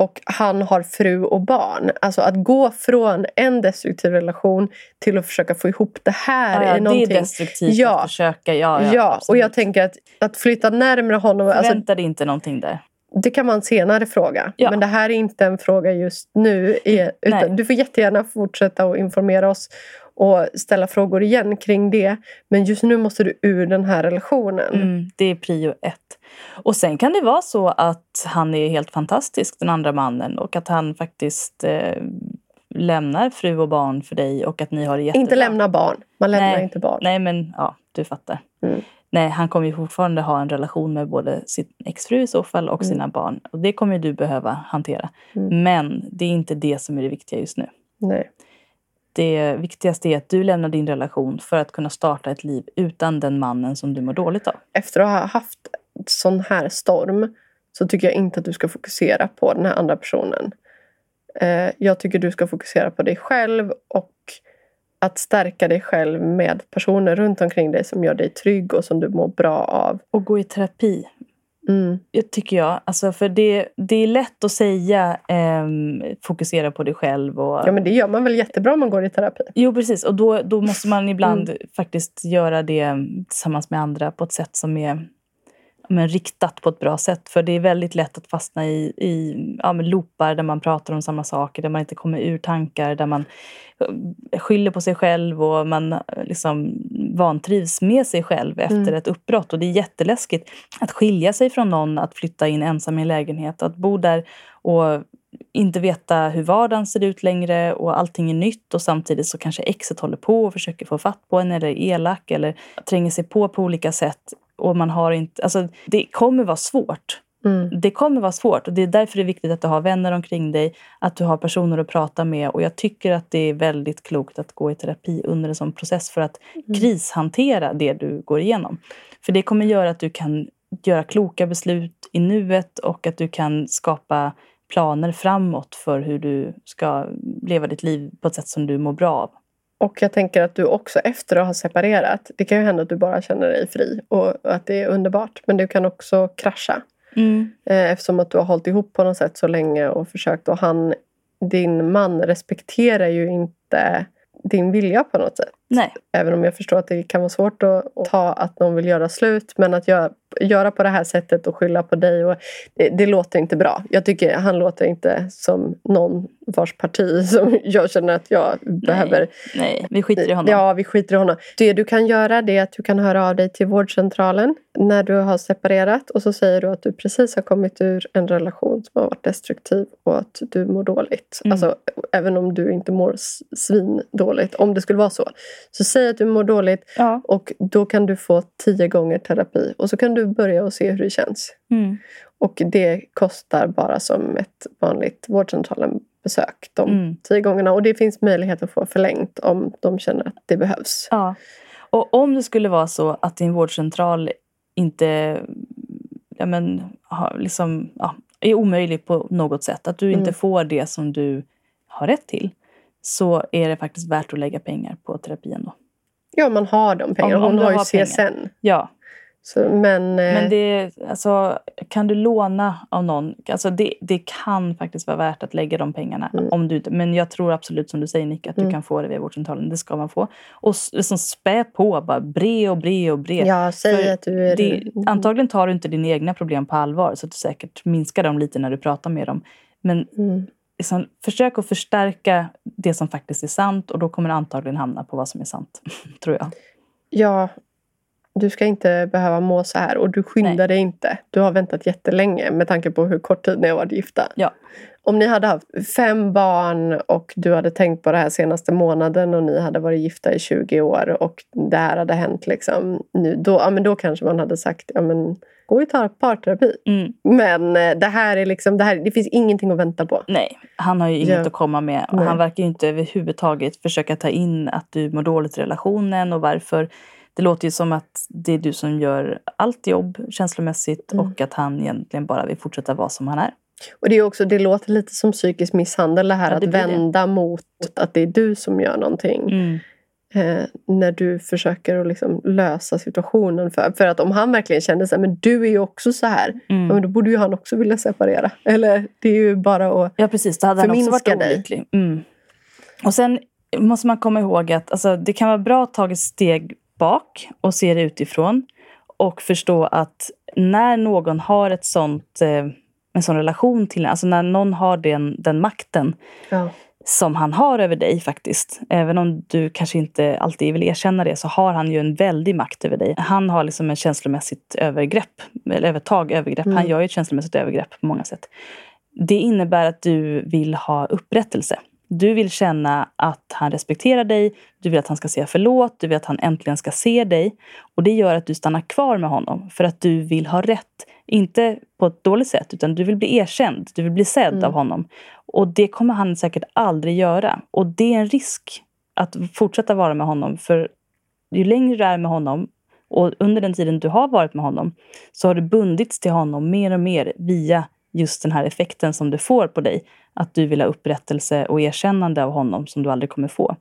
och han har fru och barn. Alltså att gå från en destruktiv relation till att försöka få ihop det här ja, ja, det någonting. är destruktivt Ja. att försöka. Ja, ja, Ja, och jag tänker att, att flytta närmare honom, alltså, Förvänta dig inte någonting där. det kan man senare fråga. Men det här är inte en fråga just nu. Utan Nej. du får jättegärna fortsätta att informera oss och ställa frågor igen kring det. Men just nu måste du ur den här relationen. Mm, det är prio ett. Och sen kan det vara så att han är helt fantastisk, den andra mannen. Och att han faktiskt eh, lämnar fru och barn för dig och att ni har det jättebra. Inte lämna barn. Man lämnar Nej. inte barn. Nej, men ja, du fattar. Mm. Nej, han kommer ju fortfarande ha en relation med både sin exfru i så fall och Mm. sina barn. Och det kommer du behöva hantera. Mm. Men det är inte det som är det viktiga just nu. Nej. Det viktigaste är att du lämnar din relation för att kunna starta ett liv utan den mannen som du mår dåligt av. Efter att ha haft sån här storm så tycker jag inte att du ska fokusera på den här andra personen. Eh, jag tycker du ska fokusera på dig själv och att stärka dig själv med personer runt omkring dig som gör dig trygg och som du mår bra av. Och gå i terapi, Mm. jag tycker jag. Alltså för det, det är lätt att säga ehm, fokusera på dig själv. Och, Ja, men det gör man väl jättebra om man går i terapi? Jo, precis. Och då, då måste man ibland Mm. faktiskt göra det tillsammans med andra på ett sätt som är men, riktat på ett bra sätt. För det är väldigt lätt att fastna i, i ja, loopar där man pratar om samma saker, där man inte kommer ur tankar, där man eh, skyller på sig själv och man eh, liksom vantrivs med sig själv efter Mm. ett uppbrott. Och det är jätteläskigt att skilja sig från någon, att flytta in ensam i en lägenhet, att bo där och inte veta hur vardagen ser ut längre och allting är nytt och samtidigt så kanske exet håller på och försöker få fatt på en eller är elak eller tränger sig på på olika sätt. Och man har inte, alltså det kommer vara svårt. Mm. Det kommer vara svårt och det är därför det är viktigt att du har vänner omkring dig, att du har personer att prata med och jag tycker att det är väldigt klokt att gå i terapi under en sån process för att krishantera det du går igenom. För det kommer göra att du kan göra kloka beslut i nuet och att du kan skapa planer framåt för hur du ska leva ditt liv på ett sätt som du mår bra av. Och jag tänker att du också efter att ha separerat, det kan ju hända att du bara känner dig fri och att det är underbart. Men du kan också krascha. Eh, Eftersom att du har hållit ihop på något sätt så länge och försökt. Och han, din man respekterar ju inte din vilja på något sätt. Nej, Även om jag förstår att det kan vara svårt att, att ta att någon vill göra slut. Men att göra, göra på det här sättet och skylla på dig. Och det, det låter inte bra. Jag tycker han låter inte som någon vars parti som jag känner att jag behöver nej, vi skiter i honom. Ja, vi skiter i honom. Det du kan göra det är att du kan höra av dig till vårdcentralen när du har separerat och så säger du att du precis har kommit ur en relation som har varit destruktiv och att du mår dåligt. Mm. Alltså, även om du inte mår svindåligt, om det skulle vara så. Så säg att du mår dåligt Ja. och då kan du få tio gånger terapi och så kan du börja och se hur det känns. Mm. Och det kostar bara som ett vanligt vårdcentralen-besök de Mm. tio gångerna. Och det finns möjlighet att få förlängt om de känner att det behövs. Ja. Och om det skulle vara så att din vårdcentral inte ja, men, har, liksom, ja, är omöjlig på något sätt, att du inte Mm. får det som du har rätt till, så är det faktiskt värt att lägga pengar på terapin. Då. Ja, man har de pengarna. Om- om Hon har ju har pengar. CSN. Ja, Så, men, eh, men det, alltså, kan du låna av någon? Alltså det, det kan faktiskt vara värt att lägga de pengarna. Mm. Om du, men jag tror absolut som du säger Nick, att du Mm. kan få det via vårdcentralen. Det ska man få. Och liksom spä på, bara bre och bre och bre. ja, säg för att du är... Det, antagligen tar du inte dina egna problem på allvar så att du säkert minskar dem lite när du pratar med dem. Men Mm. Liksom, försök att förstärka det som faktiskt är sant och då kommer du antagligen hamna på vad som är sant. tror jag. Ja, du ska inte behöva må så här. Och du skyndar Nej. dig inte. Du har väntat jättelänge med tanke på hur kort tid ni har varit gifta. Ja. Om ni hade haft fem barn och du hade tänkt på det här senaste månaden och ni hade varit gifta i 20 år och det här hade hänt liksom nu, då, ja, men då kanske man hade sagt ja, men, gå i tar- parterapi. Mm. Men eh, det här är liksom, det, här, det finns ingenting att vänta på. Nej, han har ju inget Ja. att komma med. Och Nej. han verkar ju inte överhuvudtaget försöka ta in att du mår dåligt i relationen och varför. Det låter ju som att det är du som gör allt jobb känslomässigt Mm. och att han egentligen bara vill fortsätta vara som han är. Och det, är också, det låter lite som psykisk misshandel det här Ja, det att blir det. vända mot att det är du som gör någonting. Mm. Eh, när du försöker att liksom lösa situationen. För, för att om han verkligen så här, men du är ju också så här. Mm. Ja, men då borde ju han också vilja separera. Eller det är ju bara att... Ja, precis. Då hade han också varit olycklig. Mm. Och sen måste man komma ihåg att alltså, det kan vara bra att ta ett steg bak och se det utifrån. Och förstå att när någon har ett sånt eh, en sån relation till. Alltså när någon har den, den makten Ja. som han har över dig faktiskt. Även om du kanske inte alltid vill erkänna det så har han ju en väldig makt över dig. Han har liksom en känslomässigt övergrepp, eller övertag, övergrepp. Han gör ju ett känslomässigt övergrepp på många sätt. Det innebär att du vill ha upprättelse. Du vill känna att han respekterar dig, du vill att han ska säga förlåt, du vill att han äntligen ska se dig. Och det gör att du stannar kvar med honom för att du vill ha rätt. Inte på ett dåligt sätt, utan du vill bli erkänd, du vill bli sedd av honom. Och det kommer han säkert aldrig göra. Och det är en risk att fortsätta vara med honom. För ju längre du är med honom och under den tiden du har varit med honom så har du bundits till honom mer och mer via just den här effekten som det får på dig. Att du vill ha upprättelse och erkännande av honom som du aldrig kommer få.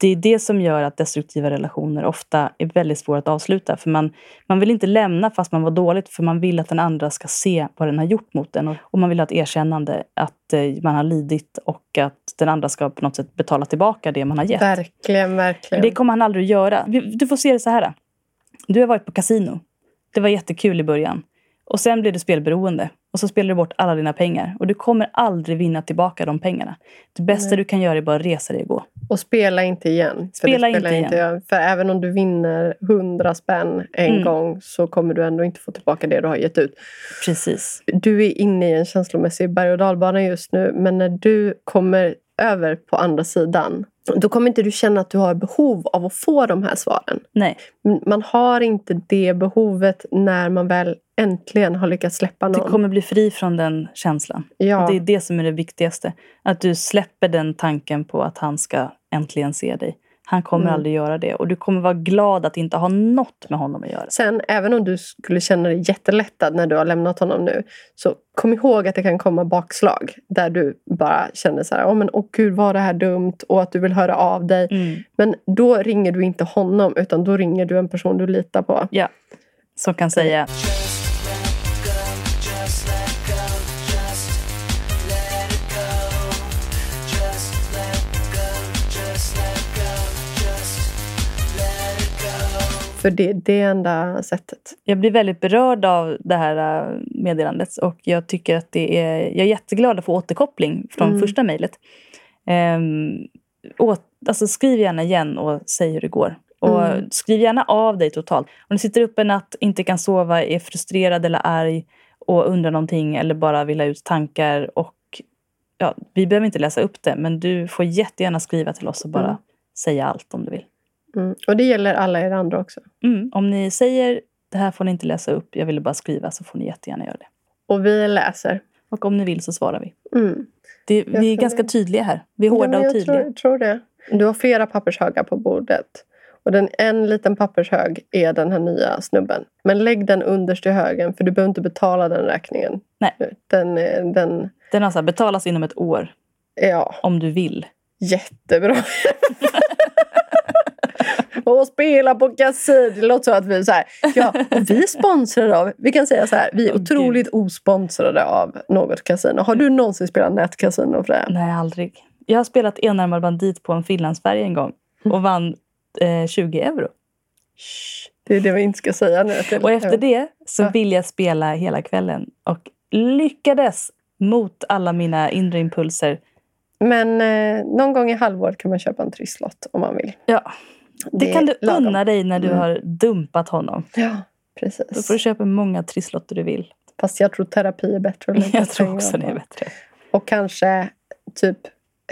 Det är det som gör att destruktiva relationer ofta är väldigt svåra att avsluta. För man, man vill inte lämna fast man var dåligt för man vill att den andra ska se vad den har gjort mot en. Och, man vill ha ett erkännande att eh, man har lidit och att den andra ska på något sätt betala tillbaka det man har gett. Verkligen, verkligen. Det kommer han aldrig att göra. Du får se det så här. Du har varit på kasino. Det var jättekul i början. Och sen blev du spelberoende. Och så spelar du bort alla dina pengar. Och du kommer aldrig vinna tillbaka de pengarna. Det bästa du kan göra är bara resa dig och gå. Och spela inte igen. För Spela det spelar inte igen. För även om du vinner 100 spänn en Mm. gång så kommer du ändå inte få tillbaka det du har gett ut. Precis. Du är inne i en känslomässig berg och dalbana just nu. Men när du kommer över på andra sidan då kommer inte du känna att du har behov av att få de här svaren. Nej, Man har inte det behovet när man väl äntligen har lyckats släppa du någon. kommer bli fri från den känslan. ja. Det är det som är det viktigaste. Att du släpper den tanken på att han ska äntligen se dig. Han kommer Mm. aldrig göra det. Och du kommer vara glad att inte ha något med honom att göra. Sen, även om du skulle känna dig jättelättad när du har lämnat honom nu, så kom ihåg att det kan komma bakslag där du bara känner så här, åh men åh gud var det här dumt och att du vill höra av dig. Mm. Men då ringer du inte honom utan då ringer du en person du litar på. Ja. Som kan säga För det, det är enda sättet. Jag blir väldigt berörd av det här äh, meddelandet och jag tycker att det är... Jag är jätteglad att få återkoppling från Mm. första mejlet. Åt, alltså skriv gärna igen och säg hur det går. Och Mm. skriv gärna av dig totalt. Om du sitter upp en natt, inte kan sova, är frustrerad eller arg och undrar någonting eller bara vill ha ut tankar och ja, vi behöver inte läsa upp det men du får jättegärna skriva till oss och bara Mm. säga allt om du vill. Mm. Och det gäller alla er andra också. Mm. Om ni säger det här får ni inte läsa upp, jag ville bara skriva så får ni jättegärna göra det. Och vi läser. Och om ni vill så svarar vi. Mm. Det, vi är ganska det. tydliga här. Vi är Ja, hårda men och jag tydliga. Tror, tror det. Du har flera pappershögar på bordet. Och den, en liten pappershög är den här nya snubben. Men lägg den underst i högen för du behöver inte betala den räkningen. Nej. Den, är- den Den har så här, betalas inom ett år ja, om du vill. jättebra. och spela på kasino. Det låter så att vi är så här, ja, och vi är sponsrade av, vi kan säga så här, vi är otroligt osponsrade av något kasino. Har du någonsin spelat nätkasino Freja? Nej, aldrig. Jag har spelat enarmad bandit på en Finlandsfärja en gång och vann eh, 20 euro. Det är det vi inte ska säga nu. Och efter det så vill jag spela hela kvällen och lyckades mot alla mina inre impulser. Men eh, någon gång i halvåret kan man köpa en trisslott om man vill. Ja, det, kan du lagom. unna dig när du Mm. har dumpat honom. Ja, Då precis. får du köpa många trisslotter du vill. Fast jag tror terapi är bättre. lägga Jag tror också det är bättre. Och kanske typ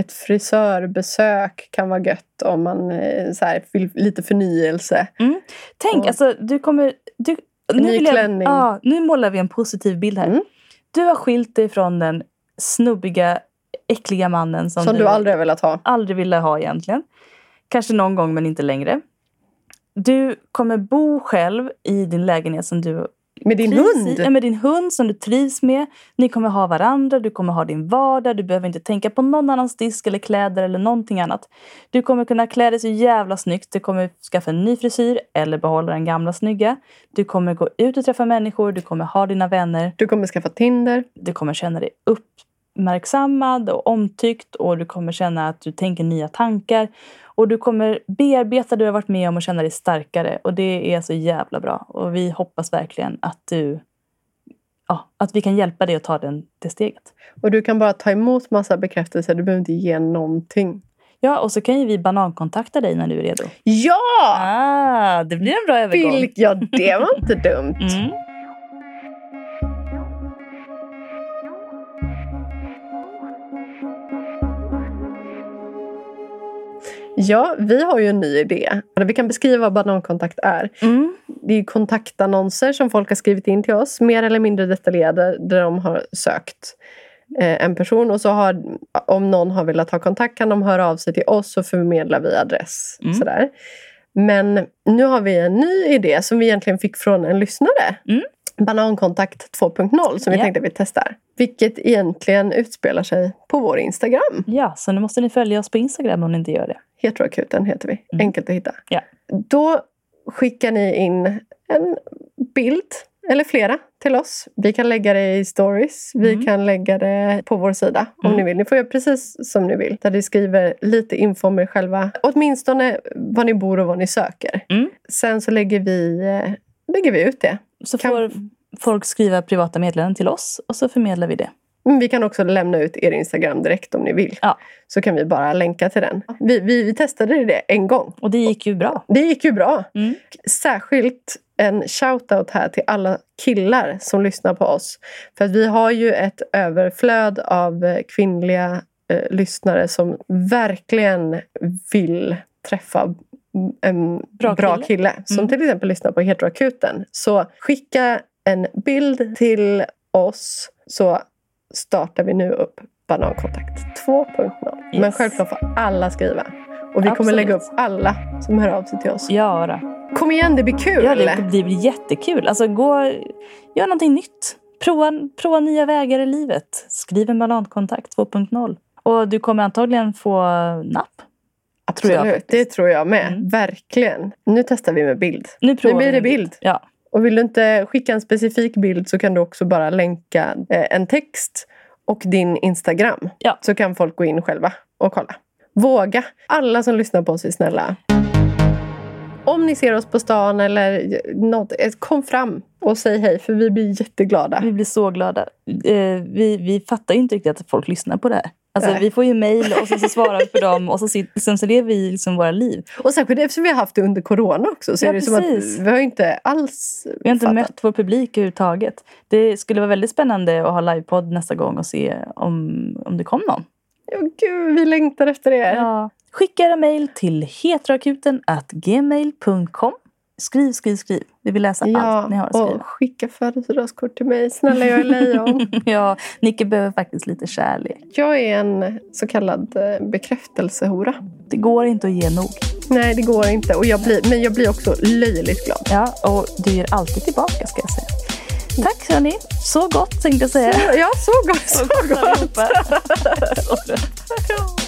ett frisörbesök kan vara gött om man eh, så här, vill lite förnyelse. Tänk, Och- alltså du kommer... Du, En ny vill jag- klänning. Ja, nu målar vi en positiv bild här. Mm. Du har skilt dig från den snubbiga, äckliga mannen som, Som du aldrig har velat ha. aldrig ville ha egentligen. Kanske någon gång men inte längre. Du kommer bo själv i din lägenhet som du Med din hund. I, med din hund som du trivs med. Ni kommer ha varandra, du kommer ha din vardag. Du behöver inte tänka på någon annans disk eller kläder eller någonting annat. Du kommer kunna klä dig så jävla snyggt. Du kommer skaffa en ny frisyr eller behålla den gamla snygga. Du kommer gå ut och träffa människor. Du kommer ha dina vänner. Du kommer skaffa Tinder. Du kommer känna dig uppmärksammad och omtyckt och du kommer känna att du tänker nya tankar. Och du kommer bearbeta det du har varit med om och känna dig starkare. Och det är så jävla bra. Och vi hoppas verkligen att du ja, att vi kan hjälpa dig att ta den, det steget. Och du kan bara ta emot massa bekräftelser. Du behöver inte ge någonting. Ja, och så kan ju vi banankontakta dig när du är redo. Ja! Ah, det blir en bra övergång. Vilk, ja, det var inte dumt. Mm. Ja, vi har ju en ny idé. Vi kan beskriva vad banankontakt är. Mm. Det är kontaktannonser som folk har skrivit in till oss, mer eller mindre detaljerade, där de har sökt eh, en person. Och så har, om någon har velat ha kontakt kan de höra av sig till oss och förmedlar vi adress. Mm. Sådär. Men nu har vi en ny idé som vi egentligen fick från en lyssnare. Mm. Banankontakt 2.0 som vi Ja. tänkte vi testar. Vilket egentligen utspelar sig på vår Instagram. Ja, så nu måste ni följa oss på Instagram om ni inte gör det. Heteroakuten heter vi. Mm. Enkelt att hitta. Ja. Då skickar ni in en bild, eller flera, till oss. Vi kan lägga det i stories. Vi Mm. kan lägga det på vår sida om Mm. ni vill. Ni får göra precis som ni vill. Där ni skriver lite info om er själva. Åtminstone var ni bor och vad ni söker. Mm. Sen så lägger vi, eh, lägger vi ut det. Så Kan- får folk skriva privata meddelanden till oss och så förmedlar vi det. Men vi kan också lämna ut er Instagram direkt om ni vill. Ja. Så kan vi bara länka till den. Vi, vi, vi testade det en gång. Och det gick ju bra. Det gick ju bra. Mm. Särskilt en shout-out här till alla killar som lyssnar på oss. För att vi har ju ett överflöd av eh, kvinnliga eh, lyssnare som verkligen vill träffa en bra, Bra kille. kille. Som Mm. till exempel lyssnar på Heteroakuten. Så skicka en bild till oss så startar vi nu upp Banankontakt 2.0. Men Yes. självklart får alla skriva. Och vi kommer Absolut. lägga upp alla som hör av sig till oss. Ja, då. Kom igen, det blir kul! ja det, det blir jättekul. Alltså, gå, gör någonting nytt. Prova, prova nya vägar i livet. Skriv en banankontakt 2.0. Och du kommer antagligen få napp. Absolut, det tror jag med. Mm. Verkligen. Nu testar vi med bild. Nu provar blir det med bild. Ja. Och vill du inte skicka en specifik bild så kan du också bara länka eh, en text och din Instagram. Ja. Så kan folk gå in själva och kolla. Våga! Alla som lyssnar på oss är snälla. Om ni ser oss på stan eller något, eh, kom fram och säg hej för vi blir jätteglada. Vi blir så glada. Eh, vi, vi fattar ju inte riktigt att folk lyssnar på det här. Alltså, vi får ju mejl och sen så svarar vi på dem och så, sen så lever vi liksom våra liv. Och särskilt eftersom vi har haft det under corona också så Ja, är det som att vi har inte alls Vi har inte fattat. mött vår publik överhuvudtaget. Det skulle vara väldigt spännande att ha livepodd nästa gång och se om, om det kom någon. Ja, gud, vi längtar efter er. Ja. Skicka era mejl till heteroakuten.gmail.com. Skriv, skriv, skriv. Vi vill läsa allt ni har att skriva. och skicka födelsedagskort till mig. Snälla, jag är lejon. ja, Nicke behöver faktiskt lite kärlek. jag är en så kallad eh, bekräftelsehora. Det går inte att ge nog. Nej, det går inte. Och jag blir, men jag blir också löjligt glad. Ja, och du ger alltid tillbaka ska jag säga. Tack hörni. Så gott tänkte jag säga. Ja, så gott. Så gott. allihopa. Så gott. Deep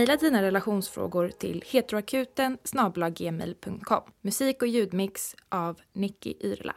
Mejla dina relationsfrågor till heteroakuten gmail.com. Musik och ljudmix av Nicky Yrla.